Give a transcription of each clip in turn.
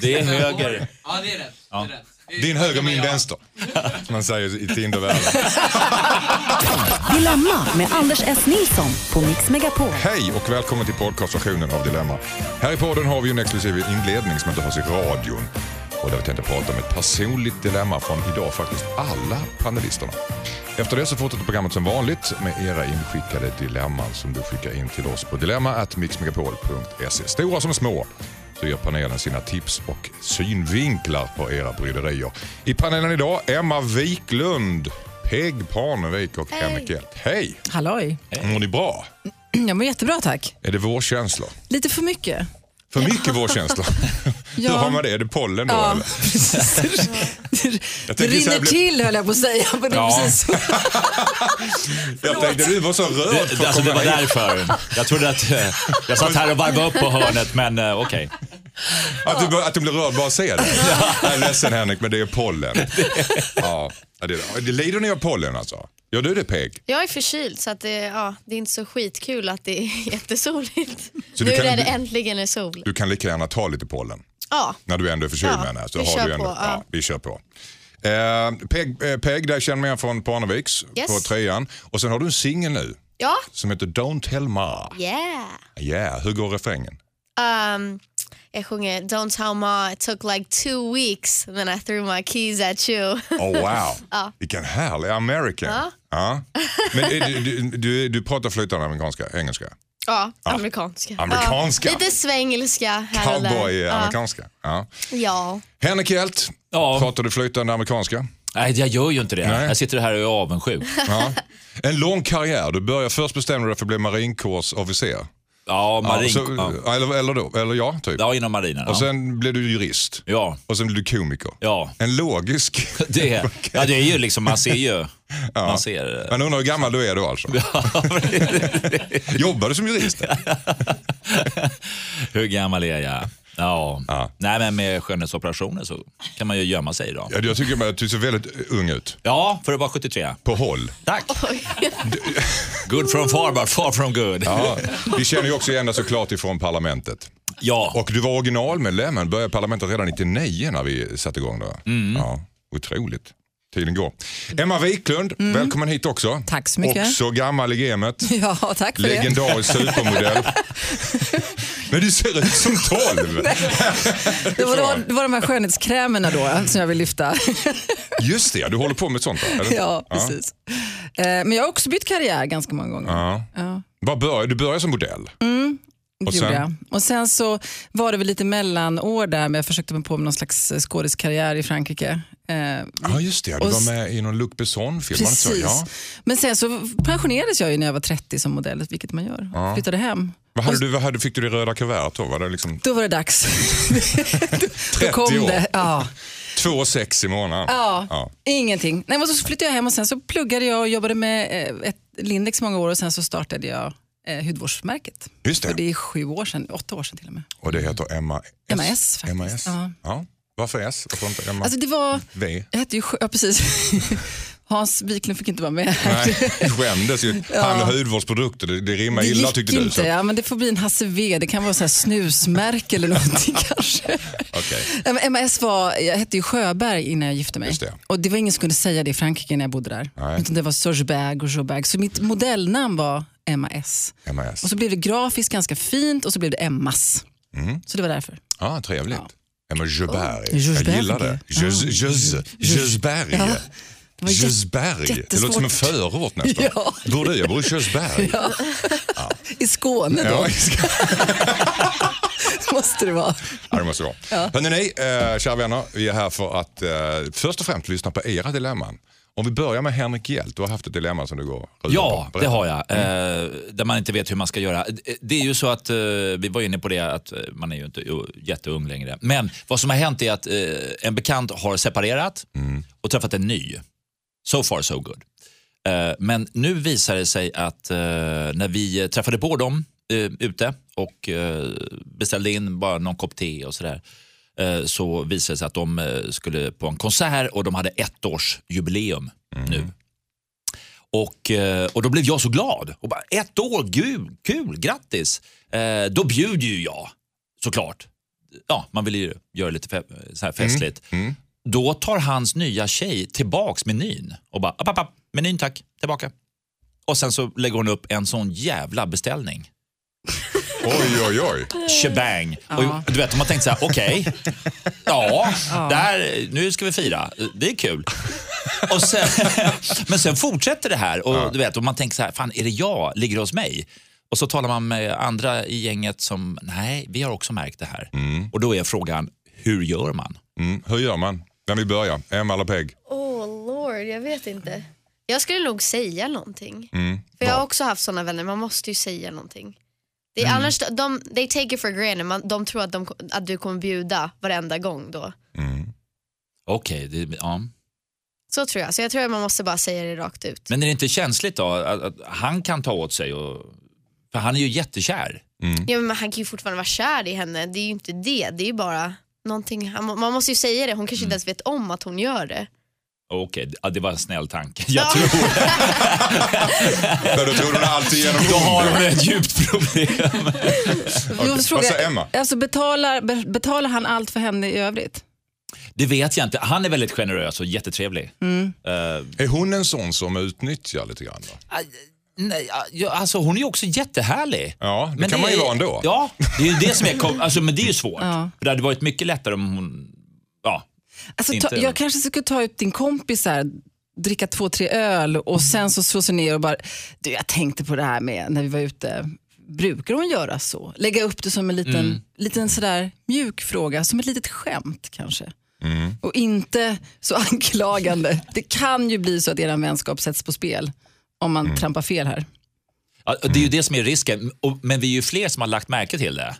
Det är höger. Ja, det är rätt. Det är rätt. Det är- Din höger, min vänster. Som man säger i Tindervärlden. Dilemma med Anders S. Nilsson på Mix Megapol. Hej och välkommen till podcastversionen av Dilemma. Här i podden har vi en exklusiv inledning som inte hörs i radion. Och där vi tänkte prata om ett personligt dilemma från idag faktiskt alla panelisterna. Efter det så fortsätter programmet som vanligt med era inskickade dilemman som du skickar in till oss på dilemma.mixmegapol.se. Stora som små så ger panelen sina tips och synvinklar på era bryderier. I panelen idag Emma Wiklund, Peg Parnevik och Henrik Hjelt. Hej! Halloj. Mår ni bra? Jag mår jättebra tack. Är det vårkänslor? Lite för mycket. För mycket vårkänslor? Ja. Hur har man det? Är det pollen då? Ja, Eller? Det, det rinner bli- till höll jag på att säga. Men det är Ja. precis så. Jag tänkte du var så rörd för Det, alltså, det var hit. därför. Jag trodde att... eh, Jag satt här och varvade upp på hörnet, men eh, okej. Att, du, att du blir rörd bara att se det. Jag är ledsen Henrik, men det är pollen. Ja, ja, det, det lider ni av pollen alltså? Gör du det Peg? Jag är förkyld så att det, ja, det är inte så skitkul att det är jättesoligt. Så nu kan- när det du- äntligen är sol. Du kan lika gärna ta lite pollen. Ja, När du ändå är förkyld Ja, menar jag. Så vi har kör du ändå, på, ja. ja. vi kör på. Eh, Peg, eh, Peg, där känner man igen från Parneviks Yes. på trean. Och sen har du en singel nu ja, som heter Don't Tell Ma. yeah. Yeah, hur går refrängen? Um, jag sjunger Don't tell ma it took like two weeks then I threw my keys at you. Oh wow, vilken härlig American. Ja. Ja. Men du, du, du, pratar flytande amerikanska, engelska? ja, amerikanska. Amerikanska. Ja, lite svengelska. Cowboy-amerikanska. Ja. Ja. ja. Henrik Hjelt, Ja. pratar du flytande amerikanska? Nej, jag gör ju inte det. Nej. Jag sitter här och är avundsjuk. Ja. En lång karriär. Du börjar först bestämde du dig för att bli marinkårsofficer. Ja, marin... så, ja. Eller, eller, då, eller ja, typ. ja, inom marinen. Ja. Och sen blev du jurist. ja. Och sen blev du komiker. Ja, En logisk... det, ja, det är ju liksom, man ser ju. Ja. Man ser. Man undrar hur gammal du är då alltså. Jobbar du som jurist? Hur gammal är jag? Ja. Ja. Nej, men med skönhetsoperationer så kan man ju gömma sig idag. Ja, jag tycker att du ser väldigt ung ut. Ja, för att vara 73. På håll. Tack. Good from far, but far from good. Ja, vi känner ju också igen dig såklart ifrån Parlamentet. Ja. Och du var originalmedlemmen, började Parlamentet redan 99 när vi satte igång det. Mm. Ja, otroligt. Tiden går. Emma Wiklund, välkommen hit också. Mm. Tack så mycket. Också gammal i gamet. Ja, tack för det. Legendarisk supermodell. Men du ser ut som 12. Det var, det, var, det var de här skönhetskrämerna då som jag vill lyfta. Just det, du håller på med sånt va? Eller? ja, precis. Eh, Men jag har också bytt karriär ganska många gånger. Ja. Ja. Vad började, du började som modell. Det Och gjorde sen? jag. Och sen så var det väl lite mellanår där, men jag försökte mig på med någon slags skådiskarriär i Frankrike. Eh, Ja just det, du Och var med i någon Luc Besson-film. Precis. Ja. Men sen så pensionerades jag ju när jag var 30 som modell, vilket man gör. Flyttade hem. Vad hade du, vad hade, fick du det röda kuvertet då? Var det liksom Då var det dags. 30 Då kom år? det. Ja. Två sex i månaden? Ja, Ja. ingenting. Nej, men så flyttade jag hem och sen så pluggade jag och jobbade med eh, ett Lindex många år och sen så startade jag eh, hudvårdsmärket. Just det. Och det är sju år sedan, åtta år sedan till och med. Och det heter Emma S. MAS faktiskt. MAS. Ja. Ja. Varför S? Varför inte Emma Alltså det var, V? jag hette ju, ja precis. Hans Wiklund fick inte vara med. Nej, skämdes ju. Han och hudvårdsprodukter, det, det rimmar Det illa tyckte du. Så. ja, men det får bli en Hasse V. Det kan vara så här snusmärke eller någonting kanske. Men MAS var, jag hette ju Sjöberg innan jag gifte mig. Just det. Och det var ingen som kunde säga det i Frankrike när jag bodde där. Nej. Utan det var Sorgeberg och Joberg. Så mitt modellnamn var MAS. MAS. Och så blev det grafiskt ganska fint och så blev det Emmas. Mm. Så det var därför. Ja, trevligt. Emma Jösberg. Oh, Jösberg. Jag gillar det. Jös- Jös- Jösberg. Ja. Jösberg. Det låter som en förort nästan. Ja. Bor du? Jag bor i Körsberg. I Skåne då, Ja, jag ska- måste det vara. Ja, det måste det vara. Hörrni, ni, eh, kära vänner, vi är här för att eh, först och främst lyssna på era dilemman. Om vi börjar med Henrik Hjelt, du har haft ett dilemma som du går Ja, på. det har jag. Eh, där man inte vet hur man ska göra. Det är ju så att, eh, vi var inne på det, att eh, man är ju inte jätteung längre. Men vad som har hänt är att eh, en bekant har separerat och träffat en ny. So far so good. Men nu visar det sig att när vi träffade på dem eh, ute och beställde in bara någon kopp te och sådär så visade det sig att de eh, skulle på en konsert och de hade ett års jubileum nu. Och, eh, och då blev jag så glad. Och bara, ett år, gud, kul, grattis. Eh, då bjuder ju jag, såklart. ja, man vill ju göra lite fe, så här festligt. Då tar hans nya tjej tillbaks menyn och bara, app, app, app, menyn tack, tillbaka. Och sen så lägger hon upp en sån jävla beställning. Oj, oj, oj. Shebang. Och du vet, de har tänkt så här, okej, ja, Där, nu ska vi fira. Det är kul. Och sen, men sen fortsätter det här och du vet, och man tänker så här, fan är det jag, ligger det hos mig? Och så talar man med andra i gänget som, nej, vi har också märkt det här. Och då är frågan, hur gör man? Mm. Hur gör man? Vem vill börja? Emma eller Peg? Oh lord, jag vet inte. Jag skulle nog säga någonting. Mm. För jag har också haft såna vänner, man måste ju säga någonting. Det är Mm. annars, de, they take it for granted, man, de tror att, de, att du kommer bjuda varenda gång då. Okej, det- ja. Så tror jag, så jag tror att man måste bara säga det rakt ut. Men är det inte känsligt då att, att han kan ta åt sig? Och, för han är ju jättekär. Ja, men han kan ju fortfarande vara kär i henne, det är ju inte det. Det är ju bara någonting, man måste ju säga det, hon kanske inte ens vet om att hon gör det. Okej, ja, det var en snäll tanke. Jag tror För då tror hon alltid genom då har hon ett djupt problem. Måste Vad säger Emma? Alltså betalar, be- betalar han allt för henne i övrigt? Det vet jag inte. Han är väldigt generös och jättetrevlig. Eh, Är hon en sån som utnyttjar lite grann? Då? Ah, Nej, ja, alltså hon är ju också jättehärlig. Ja, det kan man ju är- vara ändå. Ja, det är ju det som är kom- alltså, men det är ju svårt. Ja. För det hade varit mycket lättare om hon... Ja, Alltså, ta, jag kanske skulle ta ut din kompis här, dricka två, tre öl och sen så slå sig ner och bara, du jag tänkte på det här med när vi var ute, brukar hon göra så? Lägga upp det som en liten, Mm. liten sådär mjuk fråga, som ett litet skämt kanske. Och inte så anklagande. Det kan ju bli så att er vänskap sätts på spel om man trampar fel här. Ja, det är ju det som är risken. Men vi är ju fler som har lagt märke till det.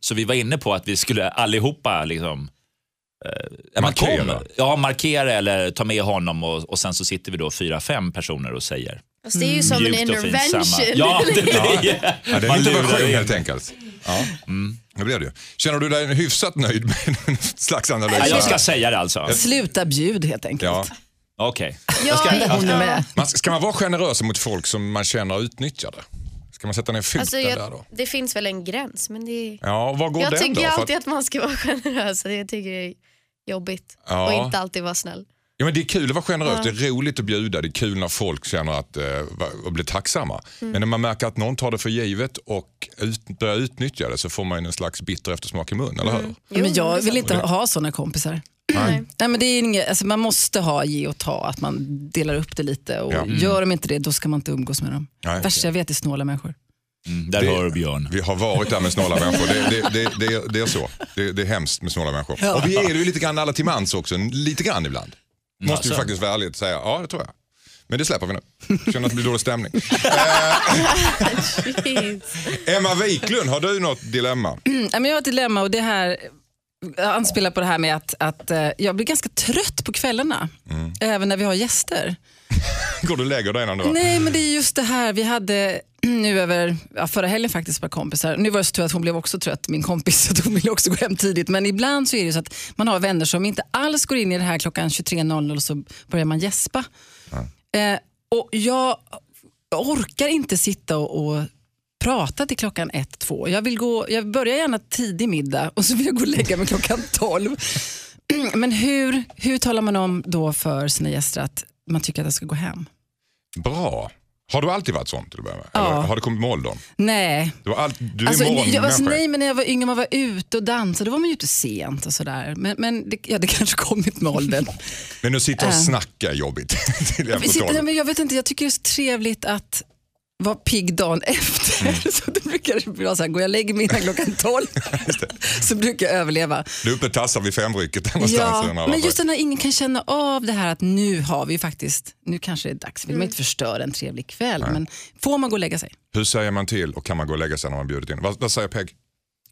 Så vi var inne på att vi skulle allihopa liksom, eh, ja, Markera. kom. Ja, markera eller ta med honom och, och sen så sitter vi då fyra, fem personer och säger. Fast det är ju som en fint samma. intervention. Ja, det blir Ja, det är Man en intervention in. helt enkelt. Ja. Det blir det. Känner du dig hyfsat nöjd med en slags analys? Ja, jag ska säga det alltså. Sluta bjud helt enkelt. Ja. Okej. Ja, Hon är med. Man, ska man vara generös mot folk som man känner utnyttjar det? Ska man sätta ner foten Alltså, där då? det finns väl en gräns men det. Ja, var går Jag den tycker då? För alltid att, att man ska vara generös. Jag tycker det är jobbigt Ja. och inte alltid vara snäll. ja, men det är kul att vara generös, det är roligt att bjuda, det är kul när folk känner att, eh, blir tacksamma. Mm. Men när man märker att någon tar det för givet och ut, börjar utnyttja det så får man en slags bitter eftersmak i munnen, eller hur? Mm. men jag vill inte ha såna kompisar. Nej. Nej, men det är inget, alltså man måste ha ge och ta, att man delar upp det lite. Och Ja. Gör de inte det, då ska man inte umgås med dem. Nej, Värsta okej. jag vet är snåla människor. Mm, där Det- hör Björn. Vi har varit där med snåla människor. Det, det, det, det, är- det är så. Det, det är hemskt med snåla människor. Och vi är det ju lite grann alla till mans också. Lite grann ibland. Måste vi alltså. faktiskt vara ärliga och säga. Ja, det tror jag. Men det släpper vi nu. Känner att det blir dålig stämning. Jeez. Emma Wiklund, har du något dilemma? Mm, men jag har ett dilemma och det här jag anspelar på det här med att, att eh, jag blir ganska trött på kvällarna. Även när vi har gäster. Går du och lägger dig innan du Nej, men det är just det här. Vi hade nu över ja, förra helgen faktiskt par kompisar. Nu var det så tur att hon blev också trött, min kompis, så hon ville också gå hem tidigt. Men ibland så är det så att man har vänner som inte alls går in i det här klockan 23.00 och så börjar man gäspa. Eh, och jag orkar inte sitta och, och prata till klockan ett, två. Jag, vill gå, jag börjar gärna tidig middag och så vill jag gå och lägga mig klockan tolv. Men hur, hur talar man om då för sina gäster att man tycker att jag ska gå hem? Bra. Har du alltid varit sån till att börja med? Ja. Eller har det kommit med åldern? Nej, Du, har all, du är Alltså, jag, alltså, nej, men när jag var yngre man var ute och dansade, då var man ju ute sent och sådär. Men, men det, ja, det kanske kommit med åldern. Men nu sitter och snackar är jobbigt. till nej, men jag vet inte, jag tycker det är så trevligt att vara pigg dagen efter. Mm. Så det brukar vara så här, går jag och lägger mig innan klockan 12 så brukar jag överleva. Du är uppe och tassar vid femrycket. Ja, men just när ingen kan känna av det här att nu har vi faktiskt, nu kanske det är dags, vill man inte förstöra en trevlig kväll, men får man gå och lägga sig? Hur säger man till och kan man gå och lägga sig när man bjudit in? Vad, vad säger Peg?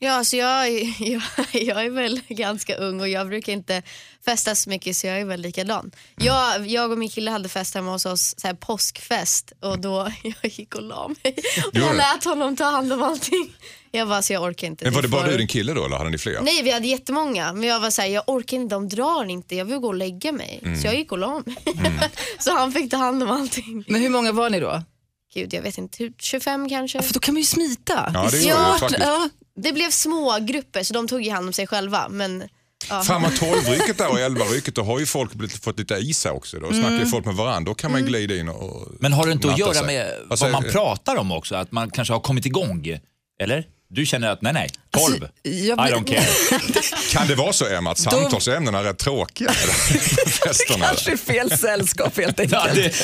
Ja, alltså jag, är- jag, jag är väl ganska ung och jag brukar inte festa så mycket så jag är väl likadan. Jag, jag och min kille hade fest hemma hos oss, så här påskfest och då jag gick och la mig. Och jag lät honom ta hand om allting. Jag bara, så jag orkar inte. Men var det bara du och din kille då eller hade ni fler? Nej vi hade jättemånga men jag var såhär, jag orkar inte, de drar inte, jag vill gå och lägga mig. Mm. Så jag gick och la mig. så han fick ta hand om allting. Men hur många var ni då? Gud jag vet inte, typ 25 kanske. För då kan man ju smita. Ja, det är gör smart. faktiskt. Ja, det blev små grupper så de tog ju hand om sig själva. Men, ja. Framåt 12-rycket där och 11-rycket då har ju folk blivit, fått lite i sig också. Då snackar ju folk med varandra. Då kan man glida in och Men har det inte att natta göra sig. med Vad vad man pratar om också? Att man kanske har kommit igång? Eller? Du känner att nej, nej, 12. Alltså, jag I don't care. Kan det vara så Emma att samtalsämnena är rätt tråkiga festerna? Kanske fel sällskap helt enkelt.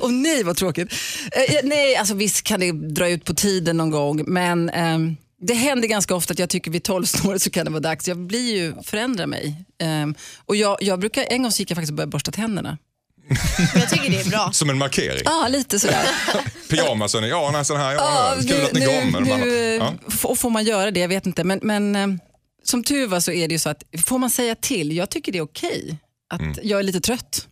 Åh nej vad tråkigt. Eh, nej, alltså visst kan det dra ut på tiden någon gång men ehm, det händer ganska ofta att jag tycker vid tolvsnåret så kan det vara dags. Jag blir ju, förändrar mig. Ehm, och jag, jag brukar, en gång så gick jag faktiskt och började borsta tänderna. Jag tycker det är bra. Som en markering. Ja, lite sådär. Pyjamasen, ja nästan här, ja, Ja, kul att ni nu, kommer. Man- ja. får, man göra det? Jag vet inte. Men, men eh, som tur var så är det ju så att får man säga till, jag tycker det är okej att Mm. jag är lite trött.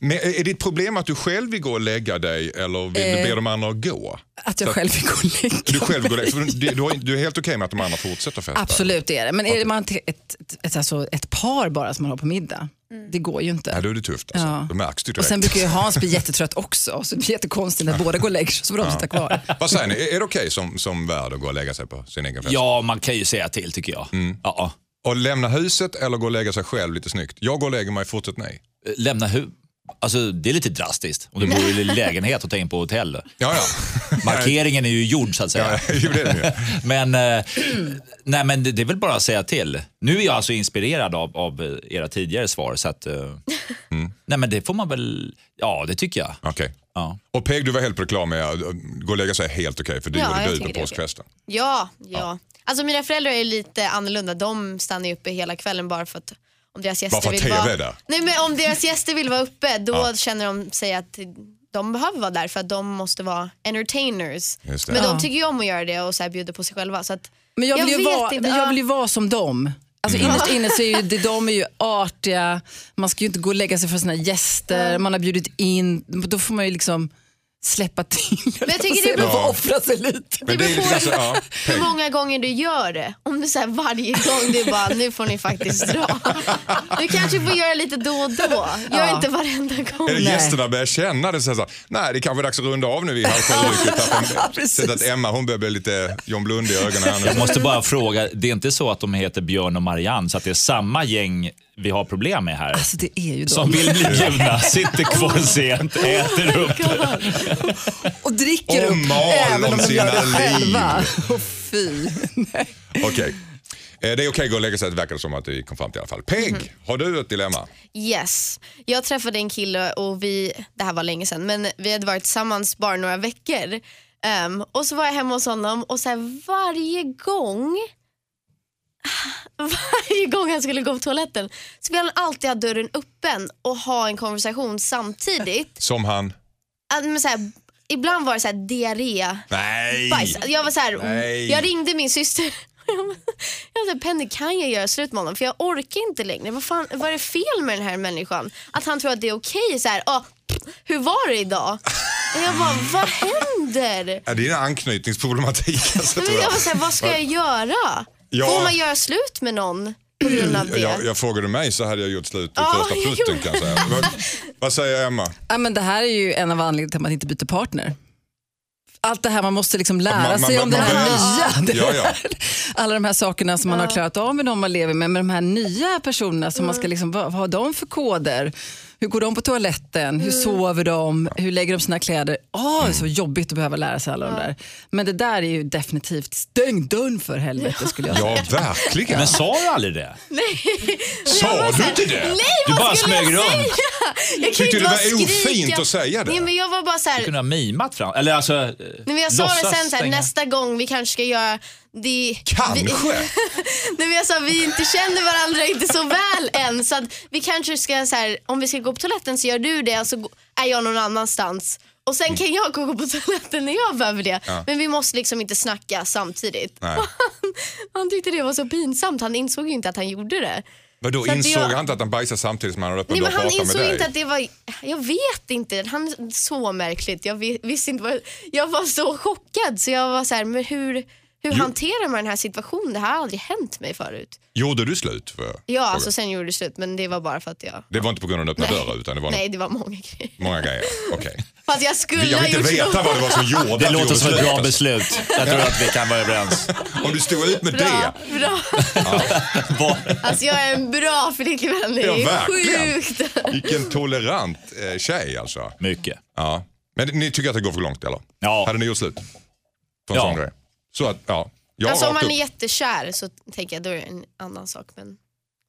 Men är ditt problem att du själv vill gå och lägga dig eller vill du Eh. be de andra att gå? Att jag själv vill gå och lägga Du själv går och lägga, du, du, du är helt okej med att de andra fortsätter festa? Absolut är det. Men är det man ett, ett, ett, alltså ett par bara som man har på middag, det går ju inte. Ja, då är det tufft alltså. Ja. Då märks det Och direkt. sen brukar ju Hans bli jättetrött också, så det blir jättekonstigt när båda går och lägger sig så får de sitta kvar. Vad säger ni, är det okej som, som värd att gå och lägga sig på sin egen fest? ja, man kan ju säga till tycker jag. Mm. Ja, Och lämna huset eller gå och lägga sig själv lite snyggt? Jag går och lägger mig, fortsätt nej. lämna hu- Alltså, det är lite drastiskt om du bor i en lägenhet och tar in på hotell. Ja, ja. Markeringen är ju gjord så att säga. ja det det. Men, eh, nej, men det, är väl bara att säga till. Nu är jag alltså inspirerad av, av eh, era tidigare svar. Så att, eh, Nej men det får man väl, ja det tycker jag. Okej. Ja. Och Peg, du var helt på det klar med att gå och lägga sig helt okej för det Ja, gjorde du på det är påskfesten. Ja, ja. Alltså mina föräldrar är lite annorlunda. De stannar ju uppe hela kvällen bara för att om deras gäster vill TV vara... är där? Nej men om deras gäster vill vara uppe då känner de sig att de behöver vara där för att de måste vara entertainers. Men Ja. de tycker ju om att göra det och så här bjuder på sig själva. Så att, Men jag vill, ju, vet vara, inte, men jag ja. vill ju vara som dem. Alltså innerst inne så är ju, det- de är ju artiga, man ska ju inte gå och lägga sig för sina gäster, man har bjudit in, då får man ju liksom släppa till. Men jag tycker det är får bra. offra sig lite. Men Det är beror på grann så, ja, hur många gånger du gör det. Om är så här varje gång, det är bara nu får ni faktiskt dra. Du kanske får göra lite då och då. Gör Ja. inte varenda gång. Är Nej. gästerna börjar känna det så här, nej det kanske är dags att runda av nu vid halv. Ja, Att, Emma hon börjar bli lite John Blund i ögonen här Jag nu. måste bara fråga, det är inte så att de heter Björn och Marianne så att det är samma gäng vi har problem med här? Alltså det är ju Som vill bli bjudna, sitter kvar sent, äter upp. Och dricker Och upp även om de gör det sina själva. Och fy. Okej. Eh, Det är okej att gå och lägga sig, det verkar som att vi kom fram till i alla fall. Peg, Mhm. har du ett dilemma? Yes. Jag träffade en kille och vi, det här var länge sedan, men vi hade varit tillsammans bara några veckor. Ehm, och så var jag hemma hos honom och så här, varje gång varje gång han skulle gå på toaletten så ville han alltid ha dörren öppen och ha en konversation samtidigt. Som han? Men så här, ibland var det så här diarré, Nej! bajs. Jag var så här, Nej. jag ringde min syster. Jag här, Penny kan jag göra slut med honom för jag orkar inte längre. Vad, fan, vad är det fel med den här människan? Att han tror att det är okej. så här, "Ah, hur var det idag? Jag bara, vad händer? Ja, det är en anknytningsproblematik. Alltså, Men jag. var så här, vad ska jag göra? Ja. Får man göra slut med någon på grund av det? Jag, jag frågade mig så hade jag gjort slut på Ja, första putten kan jag säga. Vad, vad säger Emma? Ja, men det här är ju en av anledningarna till att man inte byter partner. Allt det här man måste liksom lära Man- man- sig om man det här nya. Ja, ja. Alla de här sakerna som man har klarat av med de man lever med, med de här nya personerna som man ska liksom, vad, vad har de för koder? Hur går de på toaletten? Hur sover de? Hur lägger de sina kläder? Åh, det är så jobbigt att behöva lära sig alla de där. Men det där är ju definitivt stäng dörren för helvete skulle jag säga. Ja, verkligen. Men sa du aldrig det? Sa du inte det? Nej, Du bara smög runt. Jag Tyckte det var skrika. ofint att säga det? Nej, men jag var bara så här, Du kunde ha mimat fram, eller alltså Nej, men jag sa det sen så här, nästa gång vi kanske ska göra det. Kanske? Vi, nej, men jag sa vi inte känner varandra inte så väl än så vi kanske ska så här, om vi ska gå på toaletten så gör du det så är jag någon annanstans. Och sen kan jag gå på toaletten när jag behöver det. Men vi måste liksom inte snacka samtidigt. Han, han tyckte det var så pinsamt. Han insåg ju inte att han gjorde det. Vadå, Så insåg jag- han inte att han bajsade samtidigt som han hade öppen dörr men och han pratade med insåg dig? inte att det var, jag vet inte, han så märkligt. Jag vi- visste inte vad, jag var så chockad så jag var så här, men hur, hur Jo. hanterar man den här situationen? Det här har aldrig hänt mig förut. Gjorde du slut? För, Ja, fråga? alltså sen gjorde det slut men det var bara för att jag... Det var inte på grund av den öppna dörren utan det var Nej, det var många grejer. många grejer. Okej. Fast jag skulle Jag ha vill inte gjort veta vad det var som gjorde Det att du låter som ett bra alltså. beslut. Jag tror att vi kan vara överens. Om du stod ut med Bra, det. bra. Var- Alltså jag är en bra flickvän. Det Ja, är verkligen. sjukt. Vilken tolerant eh, tjej alltså. Mycket. Ja. Men ni tycker att det går för långt eller? Ja. Hade ni gjort slut? För en Ja. sån grej? Så att, ja. Jag Alltså om man är upp. jättekär så tänker jag då är det en annan sak. Men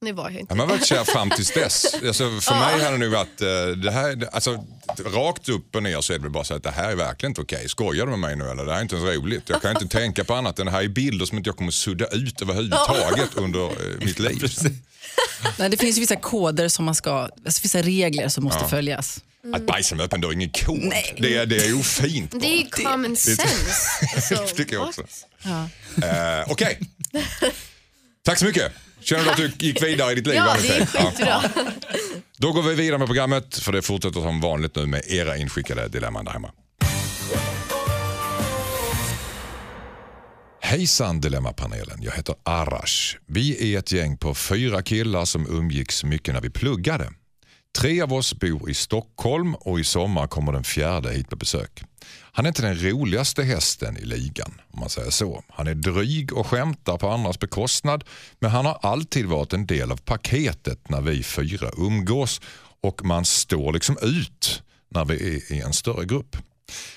nu var jag Ja, inte man har varit kär fram tills dess. Alltså, för mig hade det nog varit, eh, det här, alltså, rakt upp och ner så är det bara så att det här är verkligen inte okej. Skojar du med mig nu eller? Det här är inte ens roligt. Jag kan inte tänka på annat än det här är bilder som inte jag kommer sudda ut överhuvudtaget under eh, mitt liv. Nej, det finns ju vissa koder som man ska, alltså vissa regler som måste följas. Att bajsa med öppen dörr är ingen kod. Det, är, det är ofint bara. Det är common sense. Alltså, Det tycker jag också. Eh, Okej. Tack så mycket. Känner du att du gick vidare i ditt liv? Ja, det är skitbra. Då går vi vidare med programmet för det fortsätter som vanligt nu med era inskickade dilemman där hemma. Hejsan Dilemmapanelen, jag heter Arash. Vi är ett gäng på fyra killar som umgicks mycket när vi pluggade. Tre av oss bor i Stockholm och i sommar kommer den fjärde hit på besök. Han är inte den roligaste hästen i ligan om man säger så. Han är dryg och skämtar på andras bekostnad men han har alltid varit en del av paketet när vi fyra umgås och man står liksom ut när vi är i en större grupp.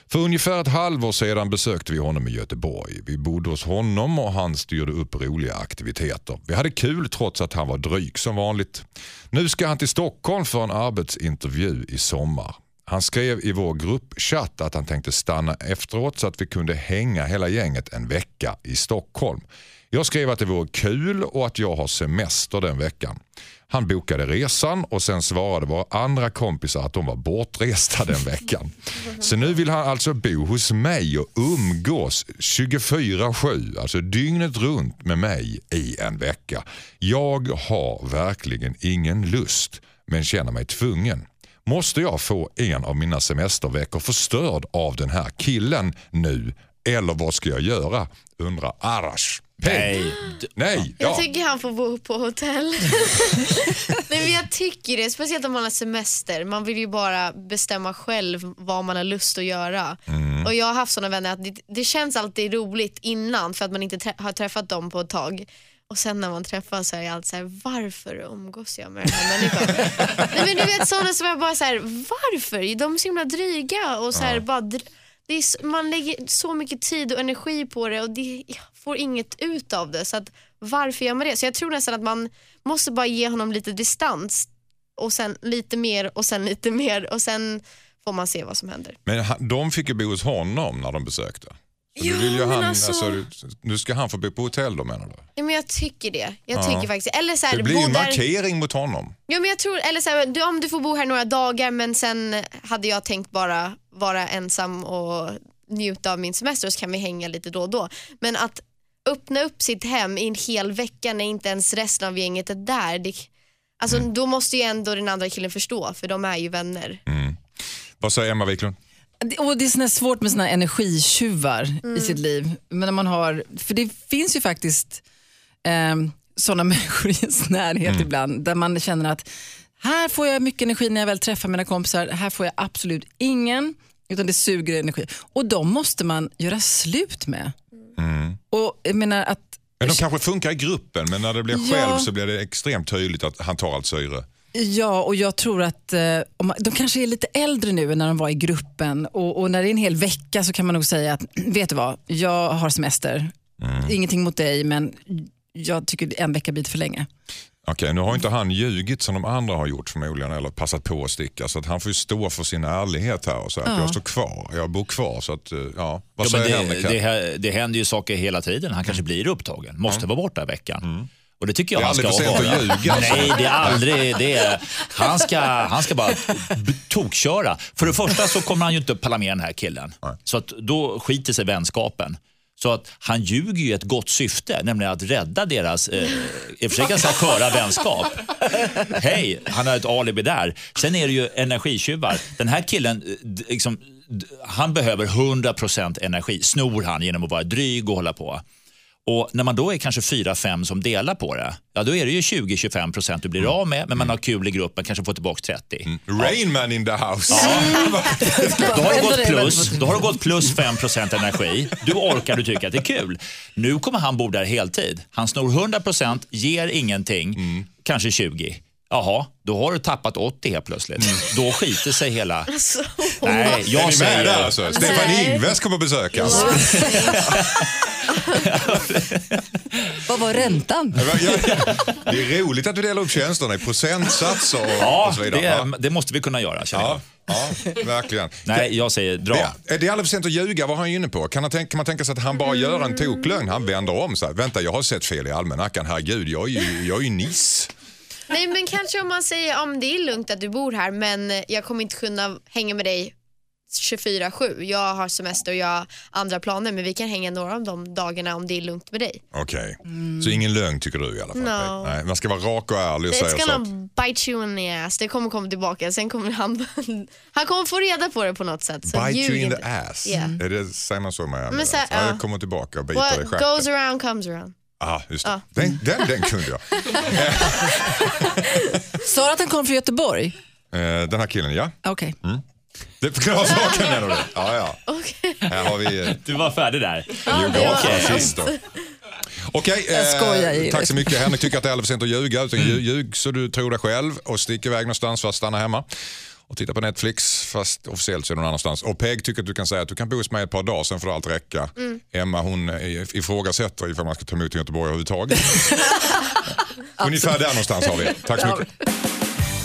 För ungefär ett halvår sedan besökte vi honom i Göteborg. Vi bodde hos honom och han styrde upp roliga aktiviteter. Vi hade kul trots att han var dryg som vanligt. Nu ska han till Stockholm för en arbetsintervju i sommar. Han skrev i vår gruppchatt att han tänkte stanna efteråt så att vi kunde hänga hela gänget en vecka i Stockholm. Jag skrev att det vore kul och att jag har semester den veckan. Han bokade resan och sen svarade våra andra kompisar att de var bortresta den veckan. Så nu vill han alltså bo hos mig och umgås 24-7, alltså dygnet runt med mig i en vecka. Jag har verkligen ingen lust men känner mig tvungen. Måste jag få en av mina semesterveckor förstörd av den här killen nu? Eller vad ska jag göra? Undrar Arash. Nej. Nej, Jag ja. tycker han får bo på hotell. Nej, men jag tycker det, speciellt om man har semester. Man vill ju bara bestämma själv vad man har lust att göra. Mm. Och Jag har haft såna vänner att det, det känns alltid roligt innan för att man inte trä- har träffat dem på ett tag. Och sen när man träffas så är jag alltid såhär, varför umgås jag med den här människan? Nej, men du vet sådana som jag bara såhär, varför? De är så himla dryga och så här, bara dr- det är, man lägger så mycket tid och energi på det och det, jag får inget ut av det. Så att, varför gör man det? Så jag tror nästan att man måste bara ge honom lite distans och sen lite mer och sen lite mer och sen får man se vad som händer. Men han, de fick ju bo hos honom när de besökte. Så du vill ju han, alltså- alltså, nu ska han få bo på hotell då menar du? Ja, men jag tycker det. Jag Ja. tycker faktiskt Eller så här, Det blir ju en där- markering mot honom. Ja, men jag tror, eller så här, du, om du får bo här några dagar men sen hade jag tänkt bara vara ensam och njuta av min semester och så kan vi hänga lite då och då. Men att öppna upp sitt hem i en hel vecka när inte ens resten av gänget är där. Det, alltså, Mm. Då måste ju ändå den andra killen förstå för de är ju vänner. Vad säger Emma Wiklund? Det- Och det är sån här svårt med såna energitjuvar i sitt liv. Men när man har, för det finns ju faktiskt eh, såna människor i ens närhet ibland där man känner att här får jag mycket energi när jag väl träffar mina kompisar, här får jag absolut ingen, utan det suger energi. Och de måste man göra slut med. Och jag menar att Men de kanske funkar i gruppen men när det blir Ja. själv så blir det extremt tydligt att han tar allt syre. Ja, och jag tror att eh, man, de kanske är lite äldre nu än när de var i gruppen och, och när det är en hel vecka så kan man nog säga att vet du vad, jag har semester. Ingenting mot dig men jag tycker en vecka blir för länge. Okej, nu har inte han ljugit som de andra har gjort förmodligen eller passat på att sticka så att han får ju stå för sin ärlighet här och säga att jag står kvar, jag bor kvar. Så att, eh, ja. Vad Ja, säger det, Henrik? det, det händer ju saker hela tiden. Han kanske blir upptagen, måste vara borta i veckan. Och det tycker jag Det är han ska aldrig för sent vara. att ljuga, alltså. Nej, det är aldrig det. Han ska, han ska bara tokköra. För det första så kommer han ju inte palla med den här killen. Så att då skiter sig vänskapen. Så att han ljuger ju i ett gott syfte, nämligen att rädda deras, eh, i och för sig ganska sköra vänskap. Hej, han har ett alibi där. Sen är det ju energitjuvar. Den här killen, eh, liksom, han behöver 100% energi, snor han genom att vara dryg och hålla på. Och när man då är kanske fyra, fem som delar på det, ja då är det ju 20-25 procent du blir av med, men man har kul i gruppen, kanske får tillbaka 30. Rain Man in the house. Då har, gått det är plus, då har du gått plus 5 procent energi. Du orkar, du tycker att det är kul. Nu kommer han bo där heltid. Han snor 100 procent, ger ingenting, kanske 20. Jaha, då har du tappat 80 helt plötsligt. Då skiter sig hela... Alltså, Nej, Är jag ni med säger... där alltså? Stefan Nej. Ingves kommer besökas. Vad var räntan? Det är roligt att du delar upp tjänsterna i procentsatser och, Ja, och så vidare. Det, det måste vi kunna göra känner jag. ja, ja verkligen. Nej, jag säger dra. Det, är det för sent att ljuga? Vad har han inne på? Kan, han tänka, kan man tänka sig att han bara gör en toklögn? Han vänder om så här. Vänta, jag har sett fel i almanackan. Herregud, jag är ju, jag är ju Niss. Nej men kanske om man säger om det är lugnt att du bor här men jag kommer inte kunna hänga med dig 24-7. Jag har semester och jag har andra planer men vi kan hänga några av de dagarna om det är lugnt med dig. Okej, så ingen lögn tycker du i alla fall? No. Nej, man ska vara rak och ärlig och It's säga gonna så. bite you in the ass. Det kommer komma tillbaka. Sen kommer han, han kommer få reda på det på något sätt. Så Bite ljug you in inte. the ass. Yeah. Är det, säger man så med Men så här, ja. ja. Jag kommer tillbaka och biter What dig i goes stjärten. around comes around. Ah, just det. Den, den, den kunde jag. Sa du att han kom från Göteborg? Eh, Den här killen, ja. Okej. Det förklarar saken menar du? Ja, ja. Okej. Här har vi eh, Du var färdig där. geografrasister. Okej, Jag skojar, eh, tack så mycket. Henrik tycker att det är alldeles för sent att ljuga. Utan ljug, ljug så du tror det själv och stick iväg någonstans för att stanna hemma. Och titta på Netflix, fast officiellt så är det någon annanstans. Och Peg tycker att du kan säga att du kan bo hos mig ett par dagar, sen får allt räcka. Emma hon eh, ifrågasätter ifall man ska ta emot till Göteborg överhuvudtaget. Ungefär där någonstans har vi. Tack så mycket.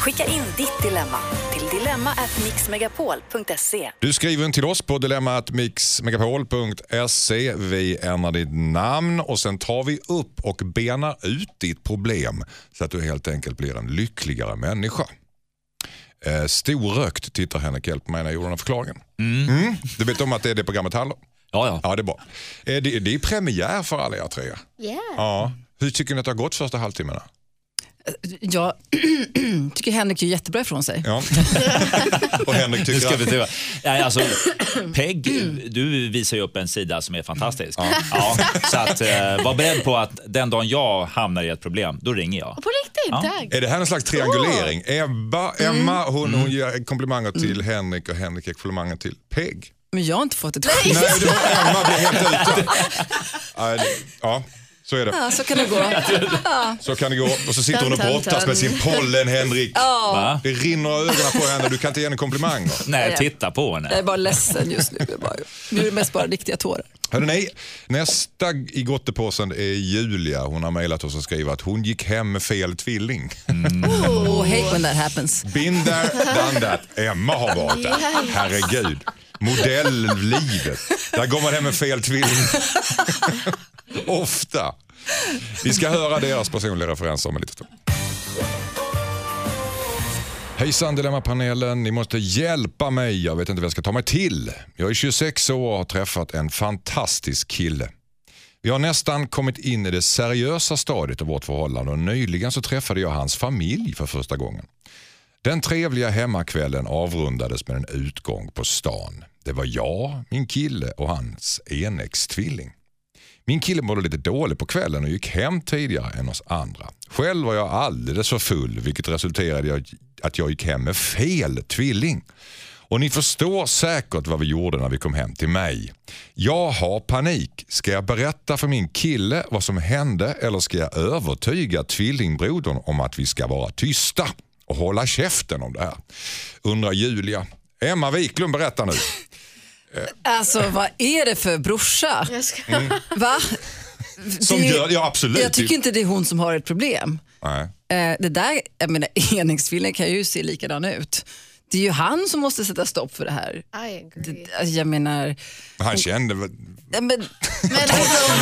Skicka in ditt dilemma till dilemma@mixmegapol.se. Du skriver in till oss på dilemmatmixmegapol.se. Vi ändrar ditt namn och sen tar vi upp och benar ut ditt problem så att du helt enkelt blir en lyckligare människa. Eh, storrökt tittar Henrik, hjälp mig när jag gjorde den här förklaringen. Mm. Du vet om att det är det programmet handlar om? Ja, ja. Ja, det är bra. Eh, det, det är premiär för alla er tre. Yeah. Ja. Hur tycker ni att det har gått första halvtimmarna? Jag tycker Henrik gör jättebra ifrån sig. Ja. och Henrik Nu tycker ska vi. Nej, alltså, Peg, du visar ju upp en sida som är fantastisk. Ja. så att, eh, var beredd på att den dagen jag hamnar i ett problem, då ringer jag. På riktigt, tack. Är det här en slags triangulering? Ebba, Emma hon, hon ger komplimanger till Henrik och Henrik ger komplimanger till Peg. Men jag har inte fått ett skit. Nej, det var Emma blev helt ute. Det- Ja, så är det. Ja, så kan det gå. Så kan det gå. Och så sitter hon och brottas med sin pollen, Henrik. Va? Det rinner ur ögonen på henne. Du kan inte ge henne komplimanger. Nej, titta på Jag är henne. bara ledsen just nu. Bara, nu är det mest bara riktiga tårar. Hörde ni, nästa i gottepåsen är Julia. Hon har mejlat oss och skrivit att hon gick hem med fel tvilling. Oh, hate when that happens. Been there, done that. Emma har varit där. Herregud. Modelllivet. Där går man hem med fel tvilling. Ofta. Vi ska höra deras personliga referenser om en liten stund. Hejsan Dilemmapanelen, ni måste hjälpa mig. Jag vet inte vad jag ska ta mig till. Jag är 26 år och har träffat en fantastisk kille. Vi har nästan kommit in i det seriösa stadiet av vårt förhållande och nyligen så träffade jag hans familj för första gången. Den trevliga hemmakvällen avrundades med en utgång på stan. Det var jag, min kille och hans enäggstvilling. Min kille mådde lite dåligt på kvällen och gick hem tidigare än oss andra. Själv var jag alldeles för full vilket resulterade i att jag gick hem med fel tvilling. Och ni förstår säkert vad vi gjorde när vi kom hem till mig. Jag har panik. Ska jag berätta för min kille vad som hände eller ska jag övertyga tvillingbrodern om att vi ska vara tysta och hålla käften om det här? Undrar Julia. Emma Wiklund, berätta nu. Alltså vad är det för brorsa? Jag ska... Va? Som Det gör, ja absolut. Jag tycker inte det är hon som har ett problem. Nej. Eh, det där, jag menar enäggstvillingar kan ju se likadana ut. Det är ju han som måste sätta stopp för det här. I agree. Alltså, jag menar, Han kände väl, ja, men, Men alltså,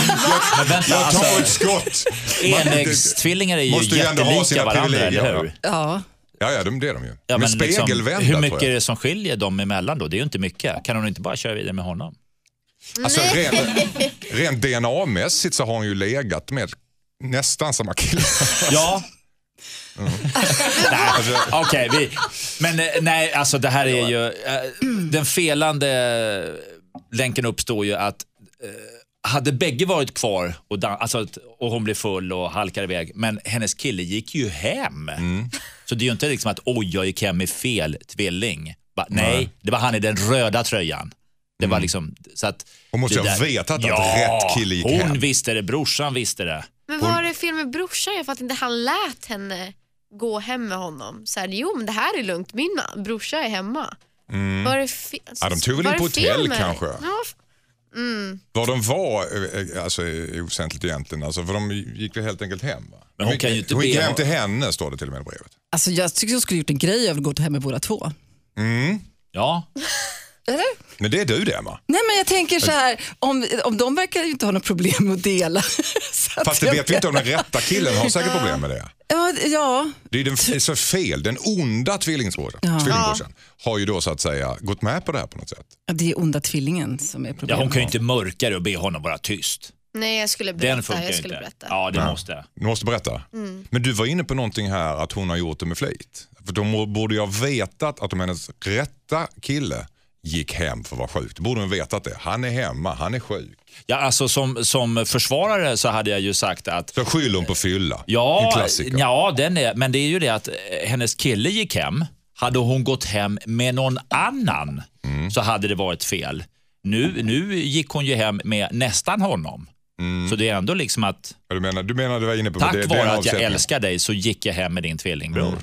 Men vänta, jag tar alltså, ett skott. enäggstvillingar är ju Måste ju ändå ha jättelika sina varandra, eller hur? ja. Ja, ja de, det är de ju. Ja, men men liksom, spegelvända hur tror mycket är det som skiljer dem emellan då? Det är ju inte mycket. Kan hon inte bara köra vidare med honom? Alltså, rent, rent DNA-mässigt så har hon ju legat med nästan samma kille. Ja. Nej, Alltså, okej. vi, men eh, nej, alltså det här är ju... eh, den felande länken uppstår ju att eh, hade bägge varit kvar och, dan- alltså, att- och hon blev full och halkade iväg, men hennes kille gick ju hem. Mm. Så det är ju inte liksom att oj, jag gick hem med fel tvilling. Ba, nej, det var han i den röda tröjan. Det var liksom, så att, Mm. Hon måste ju ha vetat att ja, rätt kille gick hon hem. visste det, brorsan visste det. Men vad är det fel med brorsan? Jag fattar inte, han lät henne gå hem med honom. Så här, jo men det här är lugnt, min ma- brorsa är hemma. Vad är det fel? Mm. Ja, de tog väl in på hotell kanske? Ja, f- Vad de var eh, eh, alltså, är oväsentligt egentligen. Alltså, för de gick väl helt enkelt hem. Va? Men hon kan ju inte hon gick be- hem till henne står det till och med i brevet. Alltså, jag tycker jag skulle gjort en grej av att gå hem med båda två. Ja, Eller? Men det är du det Emma. Nej men jag tänker så här, om, om de verkar ju inte ha något problem med att dela. Så att Fast det vet vi inte om den rätta killen har säkert problem med det. Ja, ja, Det är den, så fel. Den onda tvillingbrorsan, tvillingbrorsan har ju då så att säga gått med på det här på något sätt. det är onda tvillingen som är ja, problemet. hon kan ju inte mörka det och be honom vara tyst. Nej jag skulle Den berätta. funkar Jag skulle inte. berätta. Ja, det måste. Du måste berätta. Men du var inne på någonting här att hon har gjort det med flit. För de borde ju ha vetat att om hennes rätta kille gick hem för att vara sjuk. Då borde hon vetat det. Han är hemma, han är sjuk. Ja, alltså som, som försvarare så hade jag ju sagt att Så skyller hon på fylla. En Ja, klassiker. ja den är, men det är ju det att eh, hennes kille gick hem. Hade hon gått hem med någon annan Mm. så hade det varit fel. Nu, nu gick hon ju hem med nästan honom. Så det är ändå liksom att Du menar, du menar du var inne på tack det, vare den att jag älskar dig så gick jag hem med din tvillingbror.